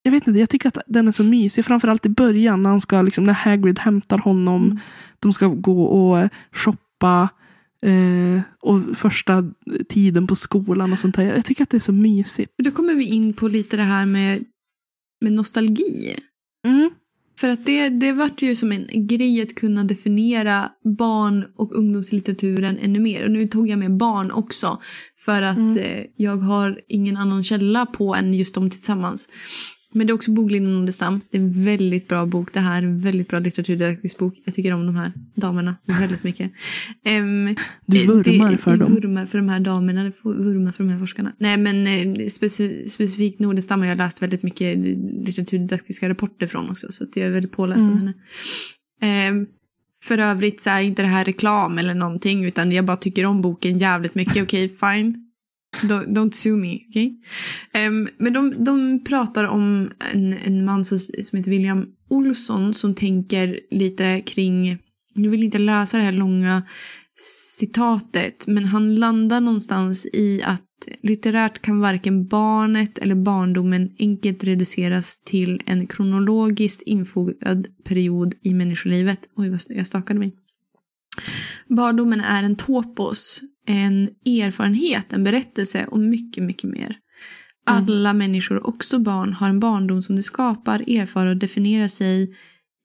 jag vet inte, jag tycker att den är så mysig. Framförallt i början när han ska, liksom, när Hagrid hämtar honom. Mm. De ska gå och shoppa. Eh, och första tiden på skolan och sånt där. Jag tycker att det är så mysigt. Då kommer vi in på lite det här med, med nostalgi. Mm. För att det, det vart ju som en grej att kunna definiera barn och ungdomslitteraturen ännu mer. Och nu tog jag med barn också. För att Mm. eh, jag har ingen annan källa på än just dem tillsammans. Men det är också Boglinden Nordenstam. Det är en väldigt bra bok. Det här är en väldigt bra litteraturdidaktisk bok. Jag tycker om de här damerna väldigt mycket. Ehm, Du vurmar det, för jag dem. vurmar för de här damerna, jag vurmar för de här forskarna. Nej men eh, speci- specifikt Nordenstam har jag läst väldigt mycket litteraturdidaktiska rapporter från också. Så jag är väldigt påläst om Mm. henne. Eh, för övrigt så är inte det här reklam eller någonting utan jag bara tycker om boken jävligt mycket. Okej, fine. Don't, don't sue me, okej? Ehm, men de, de pratar om en, en man som, som heter William Olsson som tänker lite kring, nu vill inte läsa det här långa citatet, men han landar någonstans i att litterärt kan varken barnet eller barndomen enkelt reduceras till en kronologiskt infogad period i människolivet. Oj, vad jag stakade mig. Barndomen är en topos, en erfarenhet, en berättelse och mycket, mycket mer. Alla människor, också barn, har en barndom som de skapar, erfar och definierar sig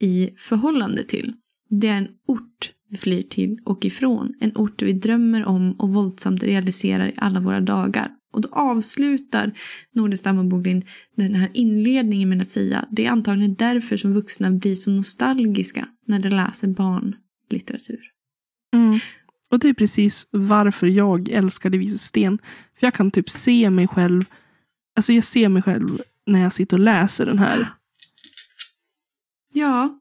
i förhållande till. Det är en ort vi flyr till och ifrån. En ort vi drömmer om och våldsamt realiserar i alla våra dagar. Och då avslutar Nordenstam och Boglin den här inledningen med att säga det är antagligen därför som vuxna blir så nostalgiska när de läser barnlitteratur. Mm. Och det är precis varför jag älskar Det vises sten. För jag kan typ se mig själv. Alltså jag ser mig själv när jag sitter och läser den här. Ja,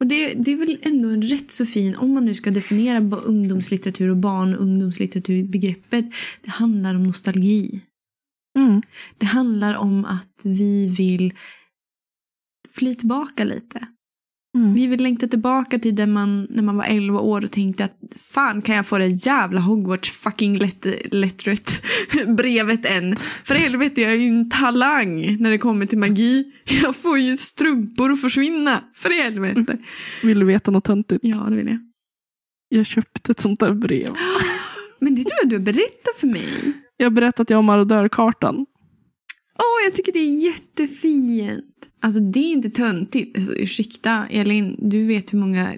och det, det är väl ändå en rätt så fin, om man nu ska definiera ungdomslitteratur och barn och ungdomslitteratur-begreppet. Det handlar om nostalgi. Mm. Det handlar om att vi vill fly tillbaka lite. Mm. Vi vill längta tillbaka till där man, när man var 11 år och tänkte att fan kan jag få det jävla Hogwarts fucking let- letteret brevet än. För helvete jag är ju en talang när det kommer till magi. Jag får ju strumpor att försvinna. För helvete. Vill du veta något töntigt? Ja det vill jag. Jag köpte ett sånt där brev. Men det tror jag du har berättat för mig. Jag har berättat att jag har marodörkartan. Åh, jag tycker det är jättefint. Alltså det är inte töntigt. Alltså, ursäkta Elin, du vet hur många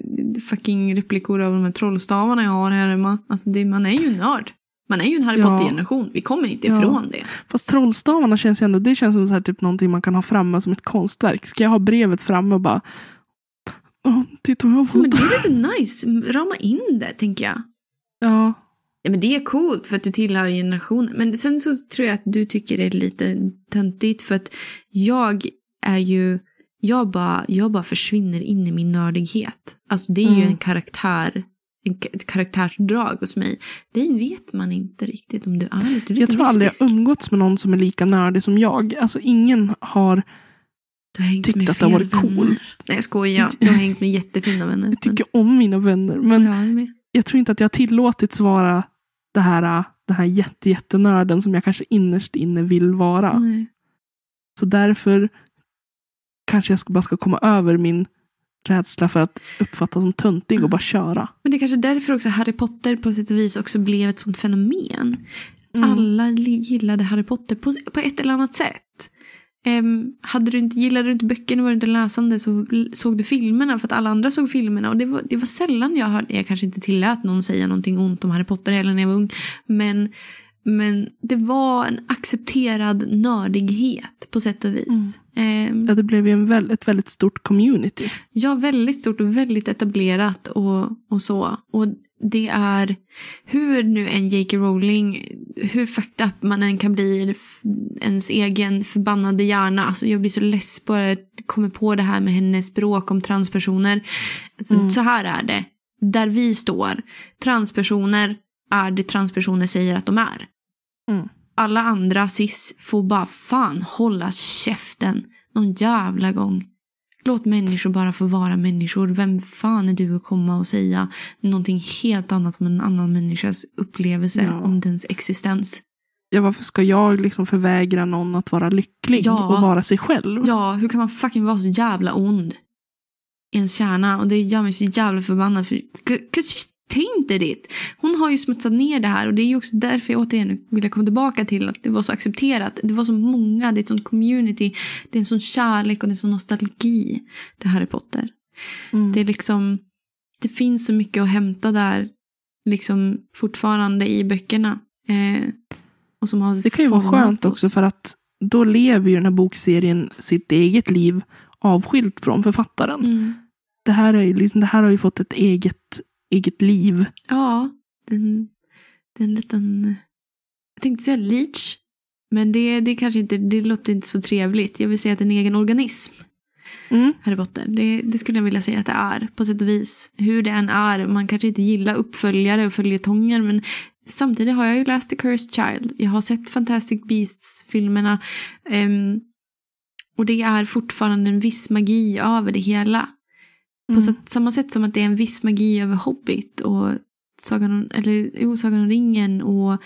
fucking replikor av de här trollstavarna jag har här hemma. Alltså det, man är ju en nörd. Man är ju en Harry Ja. Potter-generation. Vi kommer inte Ja. ifrån det. Fast trollstavarna känns ju ändå, det känns som så här, typ någonting man kan ha framme som ett konstverk. Ska jag ha brevet framme och bara Åh, titta vad jag har Ja, men fått. det är lite nice. Rama in det, tänker jag. Ja. Ja, men det är coolt för att du tillhör generationen. Men sen så tror jag att du tycker det är lite töntigt för att jag är ju, jag bara, jag bara försvinner in i min nördighet. Alltså det är ju Mm. en karaktär, en, ka- ett karaktärsdrag hos mig. Det vet man inte riktigt om du är. Du lite Jag tror aldrig jag umgåtts med någon som är lika nördig som jag. Alltså ingen har, Du har hängt tyckt att det har varit coolt. vänner. Nej jag skojar, jag har hängt med jättefina vänner. jag tycker om mina vänner. Men Men, ja, jag tror inte att jag har tillåtits vara det här äh, den här jätte, jättenörden som jag kanske innerst inne vill vara. Nej. Så därför kanske jag ska, bara ska komma över min rädsla för att uppfattas som töntig och bara köra. Men det är kanske därför också Harry Potter på och vis också blev ett sånt fenomen. Mm. Alla gillade Harry Potter på, på ett eller annat sätt. Ehm, hade du inte, gillade du inte böckerna var du inte läsande så såg du filmerna för att alla andra såg filmerna. Och det var, det var sällan jag hörde, jag kanske inte tillät någon säga någonting ont om Harry Potter heller när jag var ung. Men, men det var en accepterad nördighet på sätt och vis. Ehm, Ja, det blev ju en väl, ett väldigt stort community. Ja, väldigt stort och väldigt etablerat och, och så. Och det är hur nu en J.K. Rowling, hur fucked up man än kan bli i ens egen förbannade hjärna. Alltså jag blir så less bara att jag kommer på det här med hennes bråk om transpersoner. Alltså, Mm. Så här är det. Där vi står, transpersoner är det transpersoner säger att de är. Mm. Alla andra cis får bara fan hålla käften någon jävla gång. Låt människor bara få vara människor. Vem fan är du att komma och säga någonting helt annat om en annan människas upplevelse Ja. om dens existens? Ja, varför ska jag liksom förvägra någon att vara lycklig Ja. och vara sig själv? Ja, hur kan man fucking vara så jävla ond? I ens kärna. Och det gör mig så jävla förbannad. För, 'cause she's tainted it. Hon har ju smutsat ner det här. Och det är ju också därför jag återigen vill komma tillbaka till att det var så accepterat. Det var så många, det är ett sånt community. Det är en sån kärlek och det är en sån nostalgi. Det Harry Potter. Mm. Det är liksom, det finns så mycket att hämta där. Liksom fortfarande i böckerna. Eh, och som har Det kan ju vara skönt också oss. för att då lever ju den här bokserien sitt eget liv avskilt från författaren. Mm. Det, här är liksom, det här har ju fått ett eget, eget liv. Ja, den, den liten... Jag tänkte säga leech. Men det, det kanske inte, det låter inte så trevligt. Jag vill säga att det är en egen organism, Mm. Harry Potter. Det, det skulle jag vilja säga att det är, på sätt och vis. Hur det än är. Man kanske inte gillar uppföljare och följetonger, men samtidigt har jag ju läst The Cursed Child. Jag har sett Fantastic Beasts-filmerna. ehm, och det är fortfarande en viss magi över det hela. På Mm. sätt, samma sätt som att det är en viss magi över Hobbit och Sagan eller, jo, Sagan om ringen och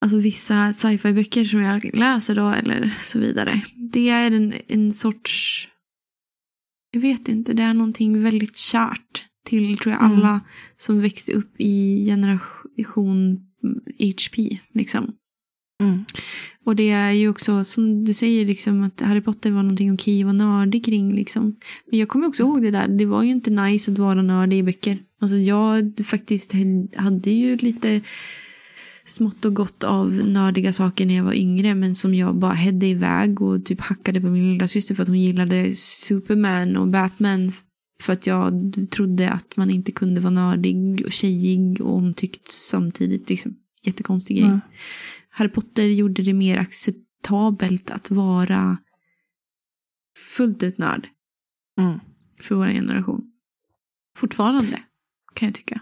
alltså vissa sci-fi-böcker som jag läser då eller så vidare. Det är en, en sorts, jag vet inte, det är någonting väldigt kärt till tror jag Mm. alla som växte upp i generation HP. Liksom. Mm. Och det är ju också som du säger liksom att Harry Potter var någonting okej att vara nördig kring liksom. Men jag kommer också ihåg det där, det var ju inte nice att vara nördig i böcker. Alltså jag faktiskt hade ju lite smått och gott av nördiga saker när jag var yngre men som jag bara hedde iväg och typ hackade på min lilla syster för att hon gillade Superman och Batman för att jag trodde att man inte kunde vara nördig och tjejig och omtyckt samtidigt. Liksom. Jättekonstig grej. Mm. Harry Potter gjorde det mer acceptabelt att vara fullt ut nörd Mm. för vår generation. Fortfarande, kan jag tycka.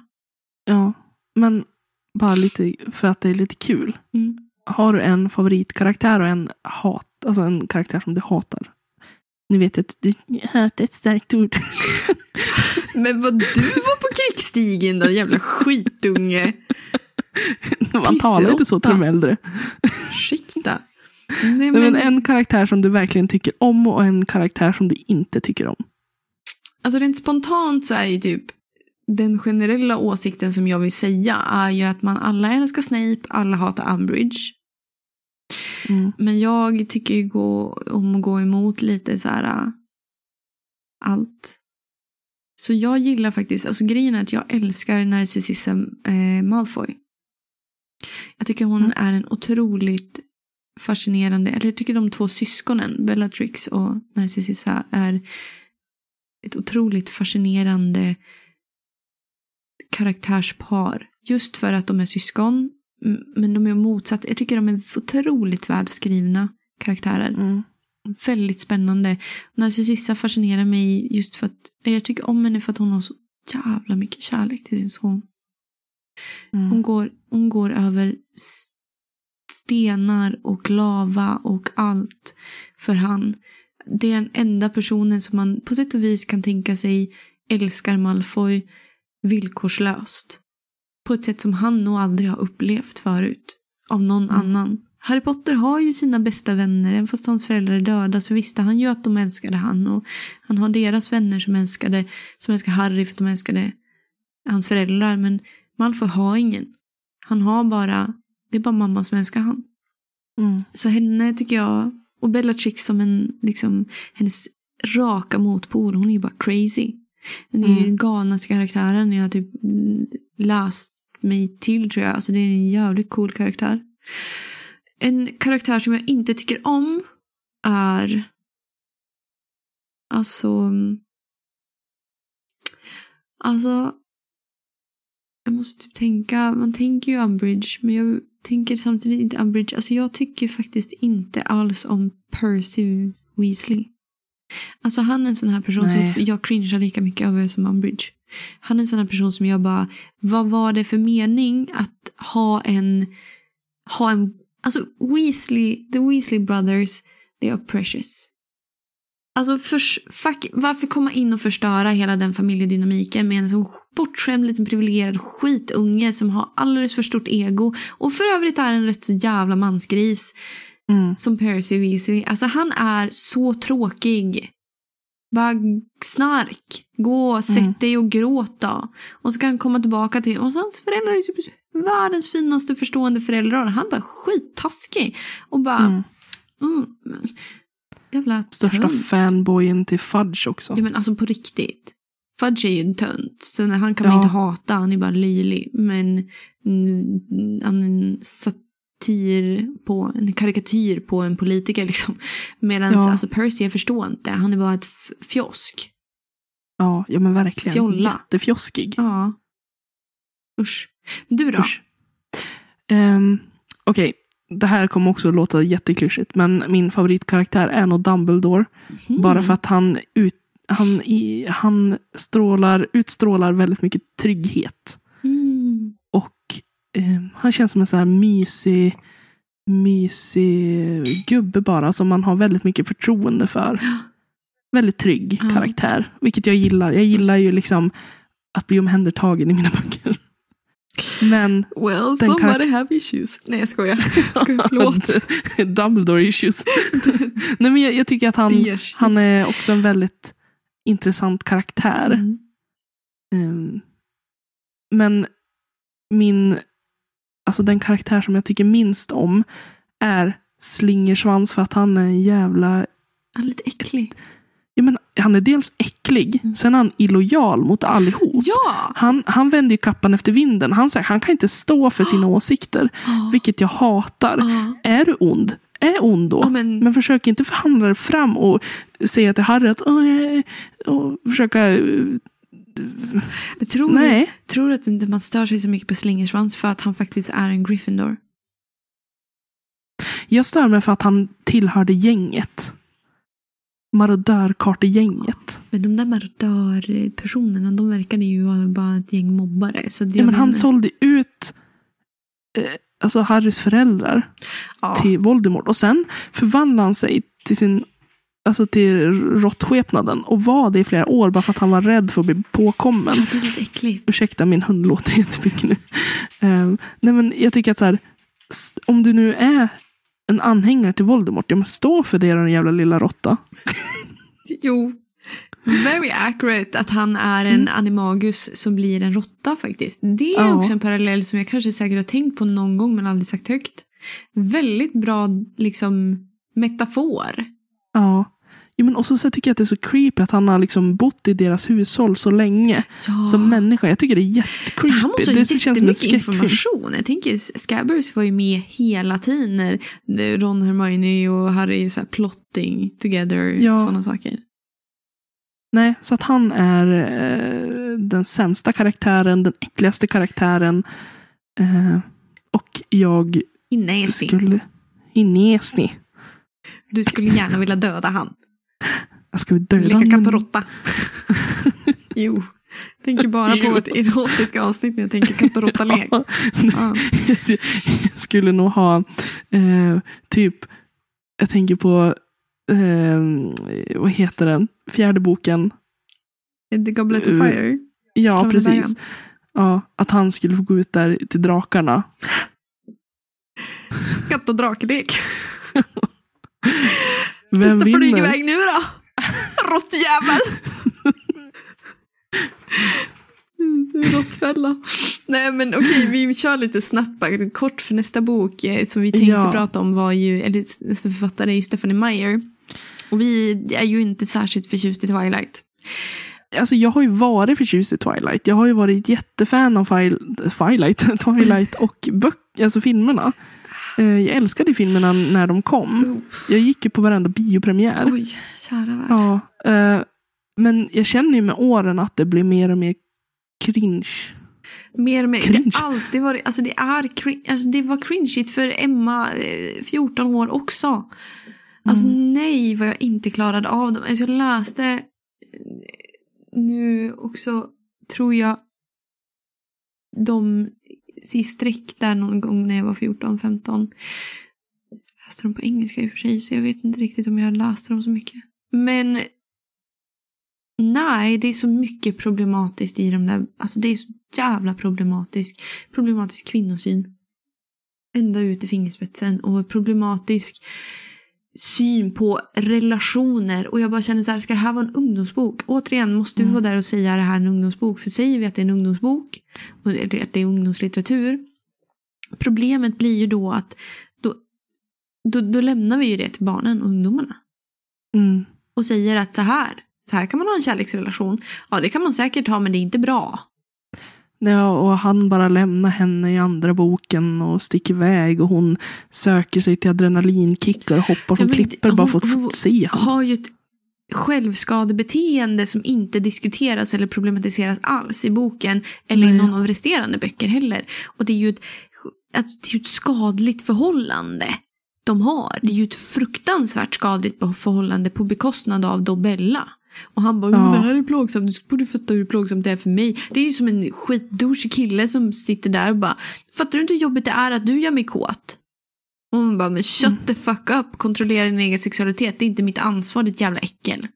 Ja, men bara lite för att det är lite kul. Mm. Har du en favoritkaraktär och en hat, alltså en karaktär som du hatar? Nu vet jag att du, hat är ett starkt ord. Men vad du var på krigsstigen då, jävla skitunge. Man talar inte så till de äldre. Ursäkta. Nej, men, men en karaktär som du verkligen tycker om och en karaktär som du inte tycker om. Alltså rent spontant så är ju typ den generella åsikten som jag vill säga är ju att man alla älskar Snape, alla hatar Umbridge. Mm. Men jag tycker ju gå, om att gå emot lite så här äh, allt. Så jag gillar faktiskt, alltså grejen är att jag älskar Narcissism eh, Malfoy. Jag tycker hon Mm. är en otroligt fascinerande, eller jag tycker de två syskonen, Bellatrix och Narcissa är ett otroligt fascinerande karaktärspar. Just för att de är syskon, men de är motsatt. Jag tycker de är otroligt välskrivna karaktärer. Mm. Väldigt spännande. Narcissa fascinerar mig just för att jag tycker om henne för att hon har så jävla mycket kärlek till sin son. Hon Mm. går, hon går över stenar och lava och allt för han. Det är den enda personen som man på sätt och vis kan tänka sig älskar Malfoy villkorslöst. på ett sätt som han nog aldrig har upplevt förut. Av någon Mm. annan. Harry Potter har ju sina bästa vänner. Även fast hans föräldrar är döda så visste han ju att de älskade han. Och han har deras vänner som älskade, som älskar Harry för att de älskade hans föräldrar. Men Malfoy har ingen. Han har bara, det är bara mamma som älskar han. Mm. Så henne tycker jag, och Bellatrix som en, liksom, hennes raka motpol, hon är ju bara crazy. Hon är Mm. den galnaste karaktären jag har typ läst mig till tror jag. Alltså det är en jävligt cool karaktär. En karaktär som jag inte tycker om är alltså alltså jag måste typ tänka, man tänker ju Umbridge men jag tänker samtidigt inte Umbridge. Alltså jag tycker faktiskt inte alls om Percy Weasley. Alltså han är en sån här person Nej. som jag cringear lika mycket över som Umbridge. Han är en sån här person som jag bara, vad var det för mening att ha en, ha en, alltså Weasley, the Weasley brothers, they are precious. Alltså förs, fuck, varför komma in och förstöra hela den familjedynamiken med en så bortskämd liten privilegierad skitunge som har alldeles för stort ego och för övrigt är en rätt så jävla mansgris Mm. som Percy Weasley. Alltså han är så tråkig. Bara snark. Gå sätt Mm. dig och gråt då. Och så kan han komma tillbaka till... Och så hans föräldrar är typ världens finaste förstående föräldrar. Han bara skittaskig. Och bara... Mm. Jävla Största tönt. fanboyen till Fudge också. Ja men alltså på riktigt. Fudge är ju en tönt. Så när han kan man Ja. inte hata, han är bara löjlig. Men han är en satir på, en karikatyr på en politiker liksom. Medan Ja. alltså Percy, jag förstår inte. Han är bara ett fjosk. Ja, ja men verkligen. Fjolla. Jättefjoskig. Ja. Usch. Du då? Usch. Ehm, Okej, det här kommer också låta jätteklyschigt. Men min favoritkaraktär är nog Dumbledore. Mm. Bara för att han, ut, han, i, han strålar, utstrålar väldigt mycket trygghet. Mm. Och eh, han känns som en så här mysig, mysig gubbe bara. Som man har väldigt mycket förtroende för. Väldigt trygg karaktär. Vilket jag gillar. Jag gillar ju liksom att bli omhändertagen i mina böcker. Men Well, Den somebody have issues. Nej jag skojar. Skojar, förlåt. Dumbledore issues. Nej, men jag, jag tycker att han, han är också en väldigt intressant karaktär. Mm. Ehm, men min, alltså den karaktär som jag tycker minst om är Slingersvans för att han är en jävla, Han är lite äcklig. Jag menar, han är dels äcklig, Mm. sen är han illojal mot allihop. Ja! Han, han vänder ju kappan efter vinden. Han, säger, han kan inte stå för sina åsikter, vilket jag hatar. Ja. Är du ond? Är ond då. Ja, men- men... försök inte förhandla dig fram och säga till Harry att och försöka... eh, Men tror, du, Nej. tror du att inte man stör sig så mycket på Slingersvans för att han faktiskt är en Gryffindor? Jag stör mig för att han tillhörde gänget. Marodörkartegänget. Men de där marodörpersonerna, de verkade ju vara bara ett gäng mobbare. Så Ja, men han sålde ut eh, alltså Harrys föräldrar ja. till Voldemort. Och sen förvandlade han sig till sin Alltså till råttskepnaden och var det i flera år bara för att han var rädd för att bli påkommen. Ja, det är lite äckligt. Ursäkta, min hund låter jättemycket nu. Um, nej, men jag tycker att så här, om du nu är en anhängare till Voldemort, ja men stå för det den jävla lilla råtta. Jo. Very accurate att han är en animagus som blir en råtta faktiskt. Det är Ja. också en parallell som jag kanske säkert har tänkt på någon gång men aldrig sagt högt. Väldigt bra liksom metafor. Ja. Jo, men också så tycker jag att det är så creepy att han har liksom bott i deras hushåll så länge. Ja. Som människa. Jag tycker det är jättecreepy. Han måste ha det känns som en jättemycket information. Jag tänker Scabbers var ju med hela tiden när Ron, Hermione och Harry så här plotting together. Ja. Sådana saker. Nej, så att han är eh, den sämsta karaktären, den äckligaste karaktären. Eh, och jag Nasty. skulle... Inesny. Du skulle gärna vilja döda han. Jag ska döda Leka katt och råtta. jo. Tänker bara på vårt erotiska avsnitt när jag tänker katt och råtta-lek. Ja. Ja. Jag skulle nog ha eh, typ, jag tänker på, eh, vad heter den, fjärde boken. The Goblet of Uh, Fire. Ja, Klara precis. Bergen. Ja, att han skulle få gå ut där till drakarna. Katt och draklek. Vem Testa flyg vinner? iväg nu då. Råttjävel. Råttfälla. Nej men okej, vi kör lite snabbt kort för nästa bok eh, som vi tänkte Ja. prata om var ju, eller nästa författare är ju Stephanie Meyer. Och vi är ju inte särskilt förtjust i Twilight. Alltså jag har ju varit förtjust i Twilight. Jag har ju varit jättefan av Twilight, Twilight och böcker, alltså filmerna. Eh, Jag älskade filmerna när de kom. Jag gick ju på varenda biopremiär. Oj, kära värld. Ja, eh, men jag känner ju med åren att det blir mer och mer cringe. Mer och mer. Cringe. Det alltid varit, alltså det är cringe, alltså det var cringeigt för Emma, eh, 14 år också. Alltså nej vad jag inte klarade av dem. Alltså jag läste eh, nu också, tror jag, de i streck där någon gång när jag var 14-15. Jag läste dem på engelska i och för sig så jag vet inte riktigt om jag läste dem så mycket. Men nej, det är så mycket problematiskt i de där, alltså det är så jävla problematisk, problematisk kvinnosyn. Ända ut i fingerspetsen och problematisk syn på relationer. Och jag bara känner så här, ska det här vara en ungdomsbok? Återigen, måste vi Mm. vara där och säga det här är en ungdomsbok? För säger vi att det är en ungdomsbok, och- att det är ungdomslitteratur, problemet blir ju då att då, då, då lämnar vi ju det till barnen och ungdomarna. Mm. Och säger att så här, så här kan man ha en kärleksrelation. Ja, det kan man säkert ha, men det är inte bra. Ja, och han bara lämnar henne i andra boken och sticker iväg och hon söker sig till adrenalinkickar och hoppar från klippor bara för att se honom. har ju ett självskadebeteende som inte diskuteras eller problematiseras alls i boken eller i Nej. någon av resterande böcker heller. Och det är ju ett, det är ju ett skadligt förhållande de har. Det är ju ett fruktansvärt skadligt förhållande på bekostnad av då Bella. Och han bara, Ja. "Men det här är plågsamt, du borde fatta hur plågsamt det är för mig. Det är ju som en skitdouchig kille som sitter där och bara, fattar du inte hur jobbigt det är att du gör mig kåt? Och hon bara, men shut Mm. the fuck up, kontrollera din egen sexualitet, det är inte mitt ansvar ditt jävla äckel.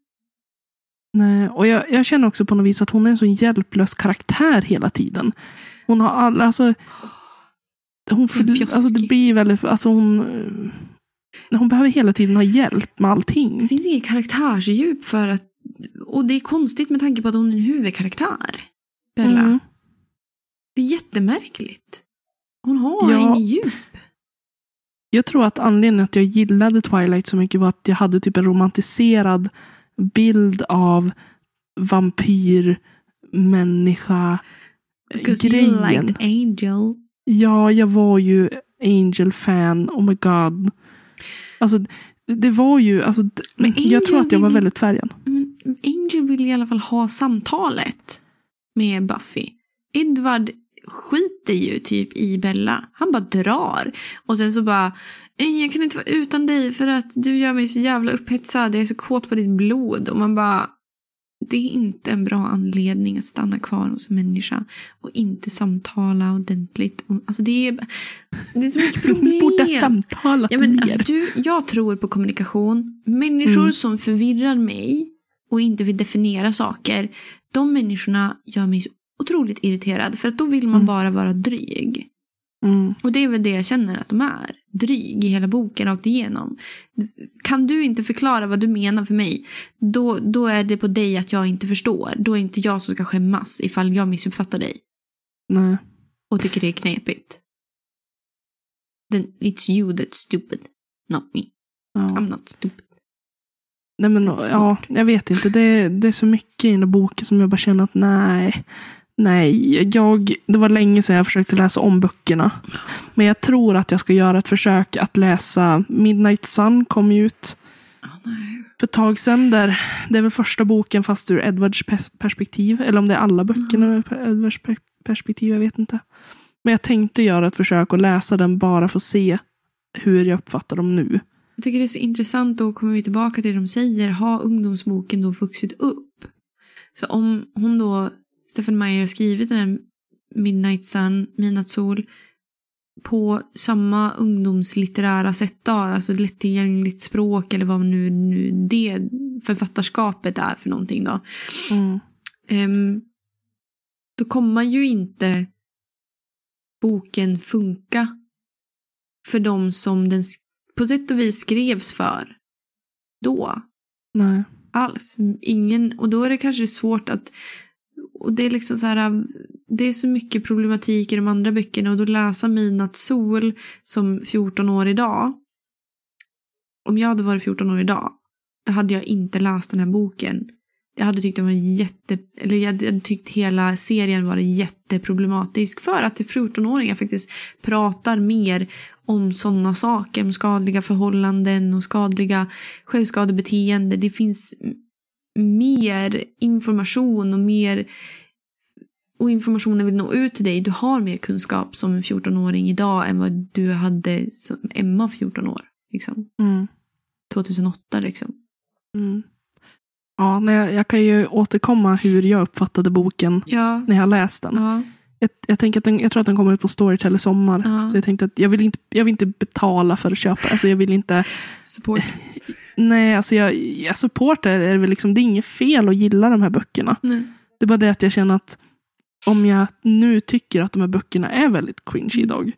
Nej, och jag, jag känner också på något vis att hon är en så hjälplös karaktär hela tiden. Hon har alla, alltså. Hon, för, alltså det blir väldigt, alltså hon. eh, Hon behöver hela tiden ha hjälp med Det allting. finns inget karaktärsdjup för att, och det är konstigt med tanke på att hon är en huvudkaraktär. Bella. Mm. Det är jättemärkligt. Hon har Ja. inget djup. Jag tror att anledningen att jag gillade Twilight så mycket var att jag hade typ en romantiserad bild av vampyr, människa, Because you grejen. liked Angel. Ja, jag var ju Angel-fan. Oh my god. Alltså, det, var ju... Alltså, Men jag tror att jag var väldigt färgad. Angel vill i alla fall ha samtalet med Buffy. Edward skiter ju typ i Bella. Han bara drar. Och sen så bara, "Eh, jag kan inte vara utan dig för att du gör mig så jävla upphetsad. Jag är så kåt på ditt blod. Och man bara, det är inte en bra anledning att stanna kvar hos en människa. Och inte samtala ordentligt. Alltså det är, det är så mycket problem. De borde samtalat Ja, men, mer. alltså, du, jag tror på kommunikation. Människor Mm. som förvirrar mig och inte vill definiera saker. De människorna gör mig så otroligt irriterad. För att då vill man Mm. bara vara dryg. Mm. Och det är väl det jag känner att de är. Dryg i hela boken rakt igenom. Kan du inte förklara vad du menar för mig. Då, då är det på dig att jag inte förstår. Då är inte jag som ska skämmas ifall jag missuppfattar dig. Nej. Och tycker det är knepigt. Then it's you that's stupid. Not me. Ja. I'm not stupid. Nej, men, ja, jag vet inte. Det, det är så mycket i den där boken som jag bara känner att nej. Nej, jag, det var länge sedan jag försökte läsa om böckerna. Men jag tror att jag ska göra ett försök att läsa Midnight Sun kom ju ut Oh, för ett tag sedan. Där, det är väl första boken fast ur Edwards pers- perspektiv. Eller om det är alla böckerna ur Edwards per- perspektiv, jag vet inte. Men jag tänkte göra ett försök att läsa den bara för att se hur jag uppfattar dem nu. Jag tycker det är så intressant, då kommer vi tillbaka till det de säger, har ungdomsboken då vuxit upp? Så om hon då, Stefan Meyer har skrivit den här Midnight Sun, Midnattssol, på samma ungdomslitterära sätt då, alltså lättillgängligt språk eller vad nu, nu det författarskapet är för någonting då. Mm. Ehm, då kommer ju inte boken funka för de som den på sätt och vis skrevs för då Nej. alls. Ingen, och då är det kanske svårt att och det är liksom så här, det är så mycket problematik i de andra böckerna och då läsa Midnatt sol som 14 år idag. Om jag hade varit 14 år idag, då hade jag inte läst den här boken. Jag hade tyckt den var jätte, eller jag hade tyckt hela serien var jätteproblematisk för att 14-åringar faktiskt pratar mer om sådana saker, om skadliga förhållanden och skadliga självskadebeteende. Det finns mer information och mer och informationen vill nå ut till dig. Du har mer kunskap som en 14-åring idag än vad du hade som Emma 14 år. Liksom. Mm. 2008 liksom. Mm. Ja, jag, jag kan ju återkomma hur jag uppfattade boken Ja. när jag läst den. Ja. Jag, jag, tänker att den, jag tror att den kommer ut på Storytel i sommar. Ja. Så jag tänkte att jag vill, inte, jag vill inte betala för att köpa. Alltså jag vill inte... Support. Nej, alltså jag, jag supportar är det väl liksom. Det är inget fel att gilla de här böckerna. Nej. Det är bara det att jag känner att om jag nu tycker att de här böckerna är väldigt cringe idag.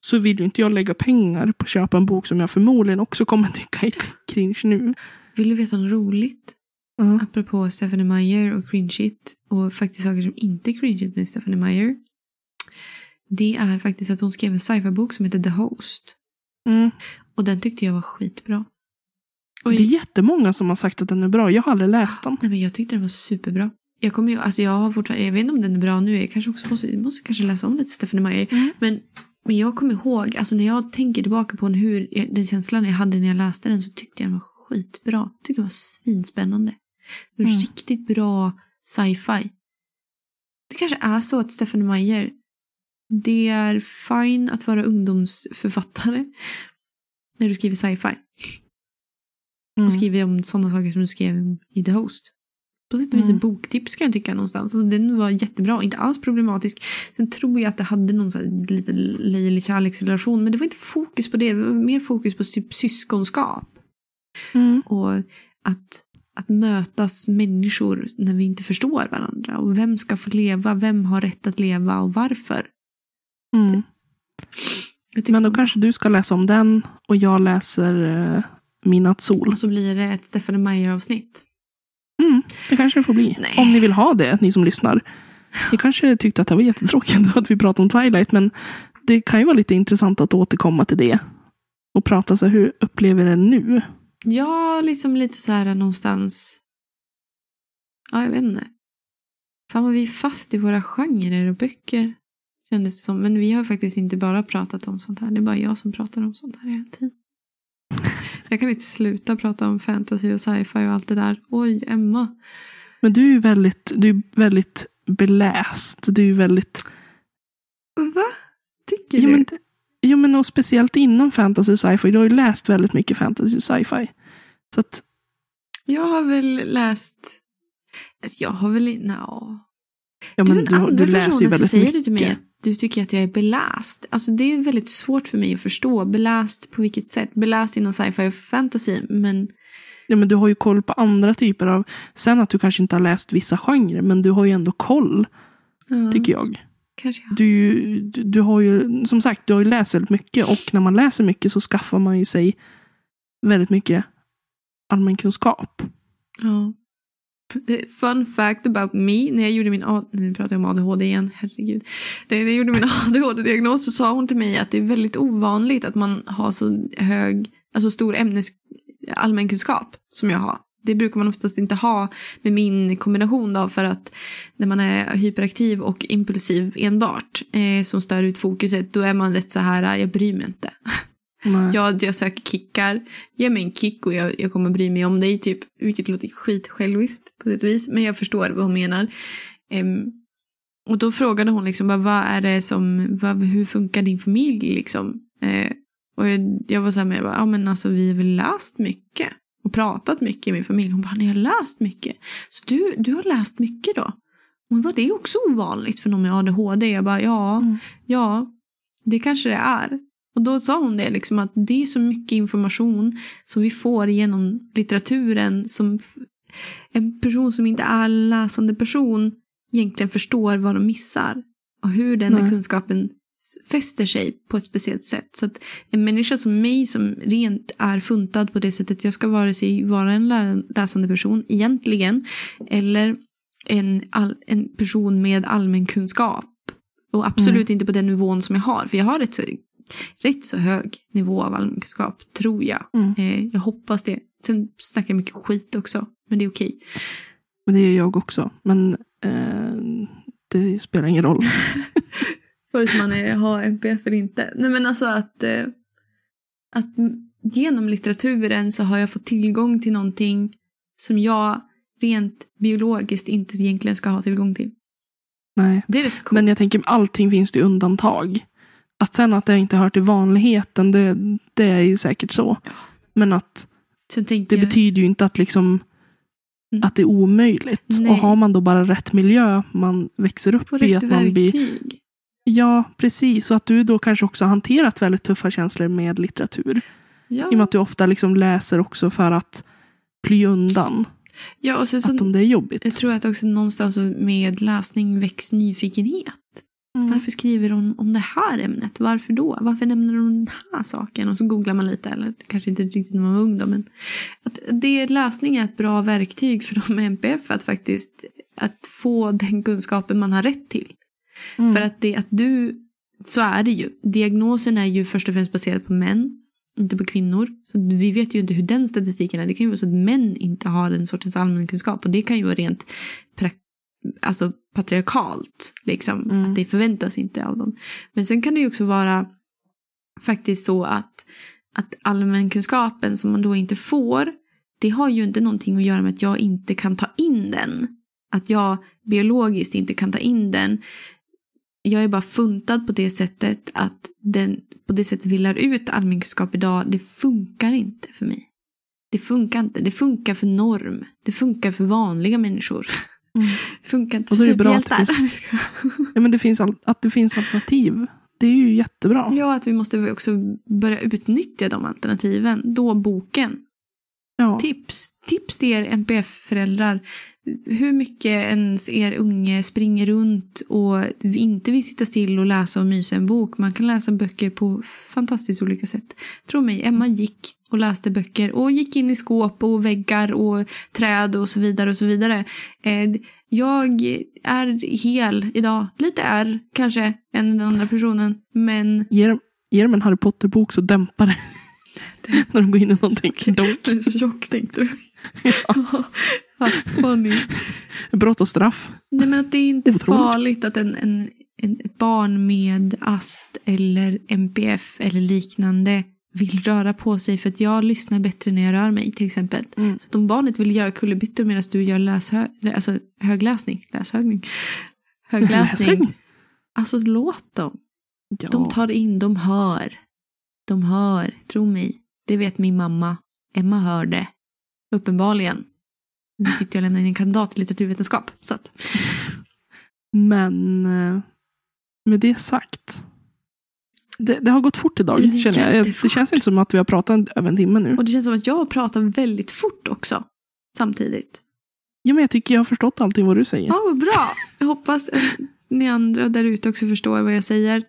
Så vill ju inte jag lägga pengar på att köpa en bok som jag förmodligen också kommer tycka är cringe nu. Vill du veta något roligt? Ja. Apropå Stephanie Meyer och cringeigt och faktiskt saker som inte är cringeigt med Stephanie Meyer. Det är faktiskt att hon skrev en sci-fi-bok som heter The Host. Mm. Och den tyckte jag var skitbra. Och Det är jättemånga som har sagt att den är bra. Jag har aldrig läst den. Nej, men jag tyckte den var superbra. Jag kommer ju, alltså jag har fortfarande, jag vet inte om den är bra nu, jag kanske också måste, måste kanske läsa om lite Stephanie Meyer. Mm. Men, men jag kommer ihåg, alltså när jag tänker tillbaka på hur, den känslan jag hade när jag läste den så tyckte jag den var skitbra. Jag tyckte den var svinspännande. Mm. Riktigt bra sci-fi. Det kanske är så att Stephanie Meyer, det är fine att vara ungdomsförfattare när du skriver sci-fi. Mm. Och skriver om sådana saker som du skrev i The Host. På sätt och vis ett Mm. boktips kan jag tycka någonstans. Alltså, den var jättebra, inte alls problematisk. Sen tror jag att det hade någon så här lite löjlig kärleksrelation. Men det var inte fokus på det. Det var mer fokus på typ syskonskap. Mm. Och att, att mötas människor när vi inte förstår varandra. Och vem ska få leva? Vem har rätt att leva och varför? Mm. Men då kanske du ska läsa om den och jag läser uh, Midnatt sol. Och så blir det ett Stephanie Meyer-avsnitt. Mm, det kanske det får bli. Nej. Om ni vill ha det, ni som lyssnar. Ni kanske tyckte att det var jättetråkigt att vi pratade om Twilight, men det kan ju vara lite intressant att återkomma till det. Och prata så här, hur upplever det nu? Ja, liksom lite så här någonstans. Ja, jag vet inte. Fan vad vi är fast i våra genrer och böcker. Kändes det som. Men vi har faktiskt inte bara pratat om sånt här. Det är bara jag som pratar om sånt här hela tiden. Jag kan inte sluta prata om fantasy och sci-fi och allt det där. Oj, Emma. Men du är ju väldigt, du är väldigt beläst. Du är ju väldigt... Va? Tycker Jo du? men, jo, men och speciellt inom fantasy och sci-fi. Du har ju läst väldigt mycket fantasy och sci-fi. Så att, Jag har väl läst. Jag har väl inte. No. ja, du är den andra du personen som säger mycket. till mig att du tycker att jag är beläst. Alltså det är väldigt svårt för mig att förstå. Beläst på vilket sätt? Beläst inom sci-fi och fantasy. Men Ja, men du har ju koll på andra typer av... Sen att du kanske inte har läst vissa genrer, men du har ju ändå koll, ja, tycker jag. Kanske jag. Du, du, du har ju, som sagt, du har ju läst väldigt mycket och när man läser mycket så skaffar man ju sig väldigt mycket allmänkunskap. Ja. Fun fact about me. När jag gjorde min, nu pratar jag om ADHD igen, herregud. När jag gjorde min ADHD-diagnos så sa hon till mig att det är väldigt ovanligt att man har så hög, alltså stor ämnes allmänkunskap som jag har. Det brukar man oftast inte ha med min kombination då för att när man är hyperaktiv och impulsiv enbart eh, som stör ut fokuset då är man rätt så här, jag bryr mig inte. Jag, jag söker kickar. Ge mig en kick och jag, jag kommer bry mig om dig. Typ, vilket låter skitsjälviskt på sätt och vis. Men jag förstår vad hon menar. Em, och då frågade hon liksom, vad är det som, vad, hur funkar din familj liksom? Eh, och jag, jag var så här med, ja men alltså vi har väl läst mycket. Och pratat mycket i min familj. Hon bara, ni har läst mycket. Så du, du har läst mycket då? Hon bara, det är också ovanligt för någon med ADHD. Jag bara, ja, Mm. ja, det kanske det är. Och då sa hon det, liksom, att det är så mycket information som vi får genom litteraturen som en person som inte är läsande person egentligen förstår vad de missar. Och hur den kunskapen fäster sig på ett speciellt sätt. Så att en människa som mig som rent är funtad på det sättet, jag ska vare sig vara en lä- läsande person egentligen, eller en, all, en person med allmän kunskap. Och absolut inte på den nivån som jag har, för jag har rätt så, rätt så hög nivå av allmän kunskap, tror jag. Mm. Eh, jag hoppas det. Sen snackar jag mycket skit också, men det är okej. Men det gör jag också. Men eh, det spelar ingen roll. Vare sig man är, har MPF eller inte. Nej men alltså att, eh, att genom litteraturen så har jag fått tillgång till någonting som jag rent biologiskt inte egentligen ska ha tillgång till. Nej. Det är rätt coolt. Men jag tänker, allting finns det undantag. Att sen att det inte hör till vanligheten, det, det är ju säkert så. Men att det jag, betyder ju inte att, liksom, Mm. att det är omöjligt. Nej. Och har man då bara rätt miljö man växer upp i. Att man blir, verktyg. Ja, precis. Och att du då kanske också hanterat väldigt tuffa känslor med litteratur. Ja. I och med att du ofta liksom läser också för att fly undan. ja, och sen så, Att om det är jobbigt. jag tror att också någonstans med läsning väcks nyfikenhet. Mm. Varför skriver hon om det här ämnet? Varför då? Varför nämner hon den här saken? Och så googlar man lite, eller kanske inte riktigt när man var ung då, men att det, läsning är ett bra verktyg för de med MPF att faktiskt att få den kunskapen man har rätt till. Mm. För att det att du, så är det ju. Diagnosen är ju först och främst baserad på män, inte på kvinnor. Så vi vet ju inte hur den statistiken är. Det kan ju vara så att män inte har den sortens allmänkunskap och det kan ju vara rent alltså patriarkalt. Liksom, Mm. Att det förväntas inte av dem. Men sen kan det ju också vara faktiskt så att, att allmänkunskapen som man då inte får, det har ju inte någonting att göra med att jag inte kan ta in den. Att jag biologiskt inte kan ta in den. Jag är bara funtad på det sättet att den, på det sättet vi lär ut allmänkunskap idag, det funkar inte för mig. Det funkar inte. Det funkar för norm. Det funkar för vanliga människor. Mm. Det funkar inte för superhjältar. Ja, men det finns all, att det finns alternativ. Det är ju jättebra. Ja, att vi måste också börja utnyttja de alternativen. Då boken. Ja. Tips. Tips till er NPF-föräldrar. Hur mycket ens er unge springer runt och inte vill sitta still och läsa och mysa en bok. Man kan läsa böcker på fantastiskt olika sätt. Tro mig, Emma gick och läste böcker och gick in i skåp och väggar och träd och så vidare och så vidare. Eh, Jag är hel idag. Lite är kanske än den andra personen. Men Ge, dem, ge dem en Harry Potter-bok så dämpar det. När de går in i någonting. Den är så tjock tänkte du. Ja. Brott och straff. Nej men att det är inte Otroligt. farligt att en, en, en, ett barn med AST eller MPF eller liknande vill röra på sig för att jag lyssnar bättre när jag rör mig till exempel. Mm. Så att om barnet vill göra kullerbyttor medan du gör läshö, alltså högläsning, läshögning, högläsning. Läsning. Alltså låt dem. Ja. De tar in, de hör. De hör, tro mig. Det vet min mamma. Emma hör det. Uppenbarligen. Nu sitter jag och lämnar in en kandidat i litteraturvetenskap. Så att, Men eh, med det sagt. Det, det har gått fort idag Det känner jag. Det känns inte som att vi har pratat över en timme nu. och det känns som att jag pratar väldigt fort också. Samtidigt. Ja, men jag tycker jag har förstått allting vad du säger. Ja, vad bra. Jag hoppas att ni andra där ute också förstår vad jag säger.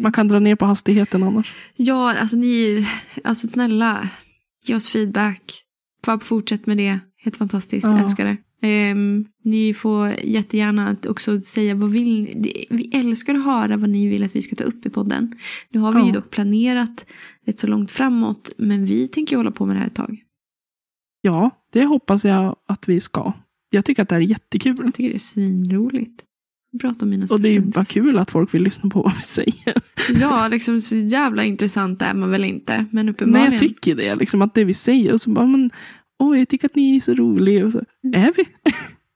Man kan dra ner på hastigheten annars. Ja, alltså ni, alltså snälla, ge oss feedback. Fortsätt med det. Helt fantastiskt, Ja. älskar det. Ehm, ni får jättegärna också säga vad vill ni. Vi älskar att höra vad ni vill att vi ska ta upp i podden. Nu har vi Ja. ju dock planerat rätt så långt framåt, men vi tänker hålla på med det här ett tag. Ja, det hoppas jag att vi ska. Jag tycker att det här är jättekul. Jag tycker det är svinroligt. Prata om mina Och det är ju bara kul att folk vill lyssna på vad vi säger. Ja, liksom så jävla intressant är man väl inte. Men Men uppenbarligen. jag tycker det, liksom att det vi säger och så bara, men åh, jag tycker att ni är så roliga. Och så, är vi?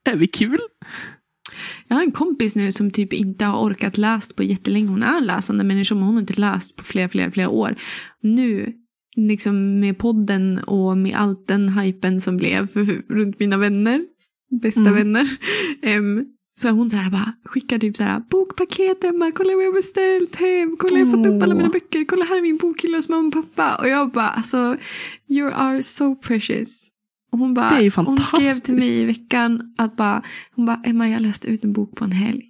är vi kul? Jag har en kompis nu som typ inte har orkat läst på jättelänge. Hon är läsande människa men hon har inte läst på flera, flera, flera år. Nu, liksom med podden och med allt den hypen som blev runt mina vänner, bästa Mm. vänner, em, så hon så här bara, skickar typ så här bokpaket Emma, kolla vad jag beställt hem, kolla jag har fått upp alla mina böcker, kolla här är min bokhylla hos mamma och pappa. Och jag bara, alltså, you are so precious. Och hon bara, ju hon skrev till mig i veckan att bara, hon bara, Emma jag läste ut en bok på en helg.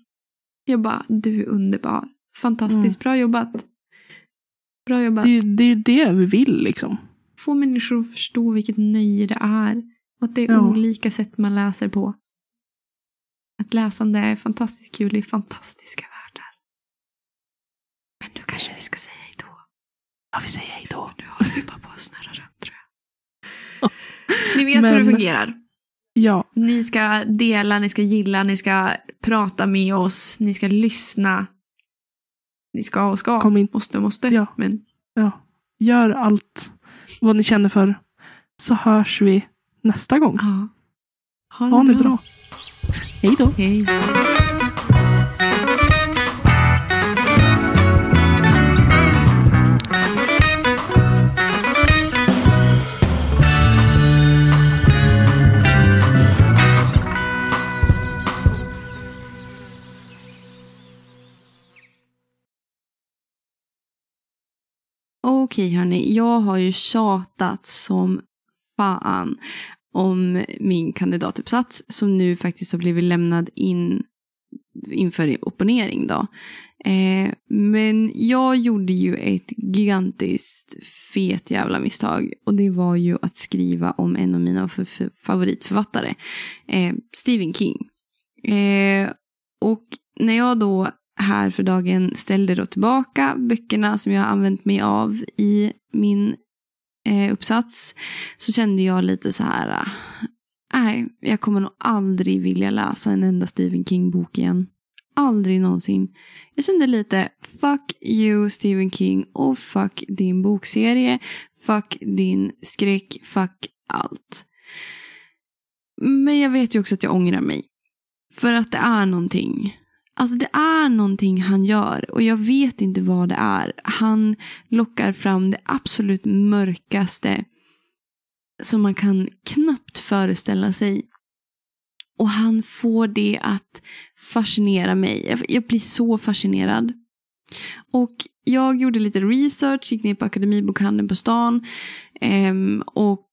Jag bara, du är underbar. Fantastiskt, bra jobbat. Bra jobbat. Det, är- det är det vi vill liksom. Få människor att förstå vilket nöje det är. Och att det är Ja. olika sätt man läser på. Att läsande är fantastiskt kul i fantastiska världar. Men nu kanske vi ska säga hej då. Ja, vi säger hej då. Nu håller vi bara på att snurra runt tror jag. Ni vet Men- hur det fungerar. Ja, Ni ska dela, ni ska gilla, ni ska prata med oss, ni ska lyssna. Ni ska och ska, Kom in. måste och måste. Ja. Men ja. Gör allt vad ni känner för. Så hörs vi nästa gång. ja. Ha det Ha det bra. Hej då. Hej. Okej hörni, jag har ju tjatat som fan om min kandidatuppsats som nu faktiskt har blivit lämnad in inför opponering då. Eh, men jag gjorde ju ett gigantiskt fet jävla misstag och det var ju att skriva om en av mina favoritförfattare, eh, Stephen King. Eh, och när jag då här för dagen ställde då tillbaka böckerna som jag har använt mig av i min eh, uppsats så kände jag lite så här, äh, jag kommer nog aldrig vilja läsa en enda Stephen King-bok igen. Aldrig någonsin. Jag kände lite, fuck you Stephen King och fuck din bokserie, fuck din skräck, fuck allt. Men jag vet ju också att jag ångrar mig. För att det är någonting. Alltså det är någonting han gör och jag vet inte vad det är. Han lockar fram det absolut mörkaste som man kan knappt föreställa sig. Och han får det att fascinera mig. Jag, blir så fascinerad. Och jag gjorde lite research, gick ner på Akademibokhandeln på stan ehm, och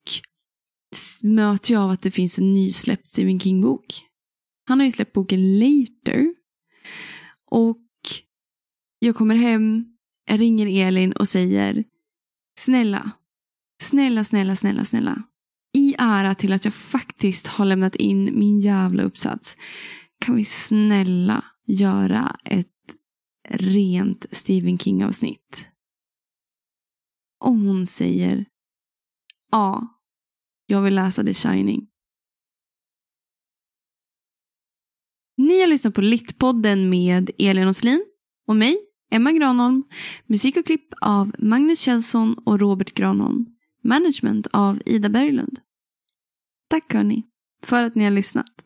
möter möts jag av att det finns en nysläppt Stephen King-bok. Han har ju släppt boken Later. Och jag kommer hem, jag ringer Elin och säger Snälla, snälla, snälla, snälla, snälla. I ära till att jag faktiskt har lämnat in min jävla uppsats. Kan vi snälla göra ett rent Stephen King-avsnitt? Och hon säger Ja, jag vill läsa The Shining. Ni har lyssnat på Littpodden med Elin Åslin och mig, Emma Granholm. Musik och klipp av Magnus Kjellson och Robert Granholm. Management av Ida Berglund. Tack hörni, för att ni har lyssnat.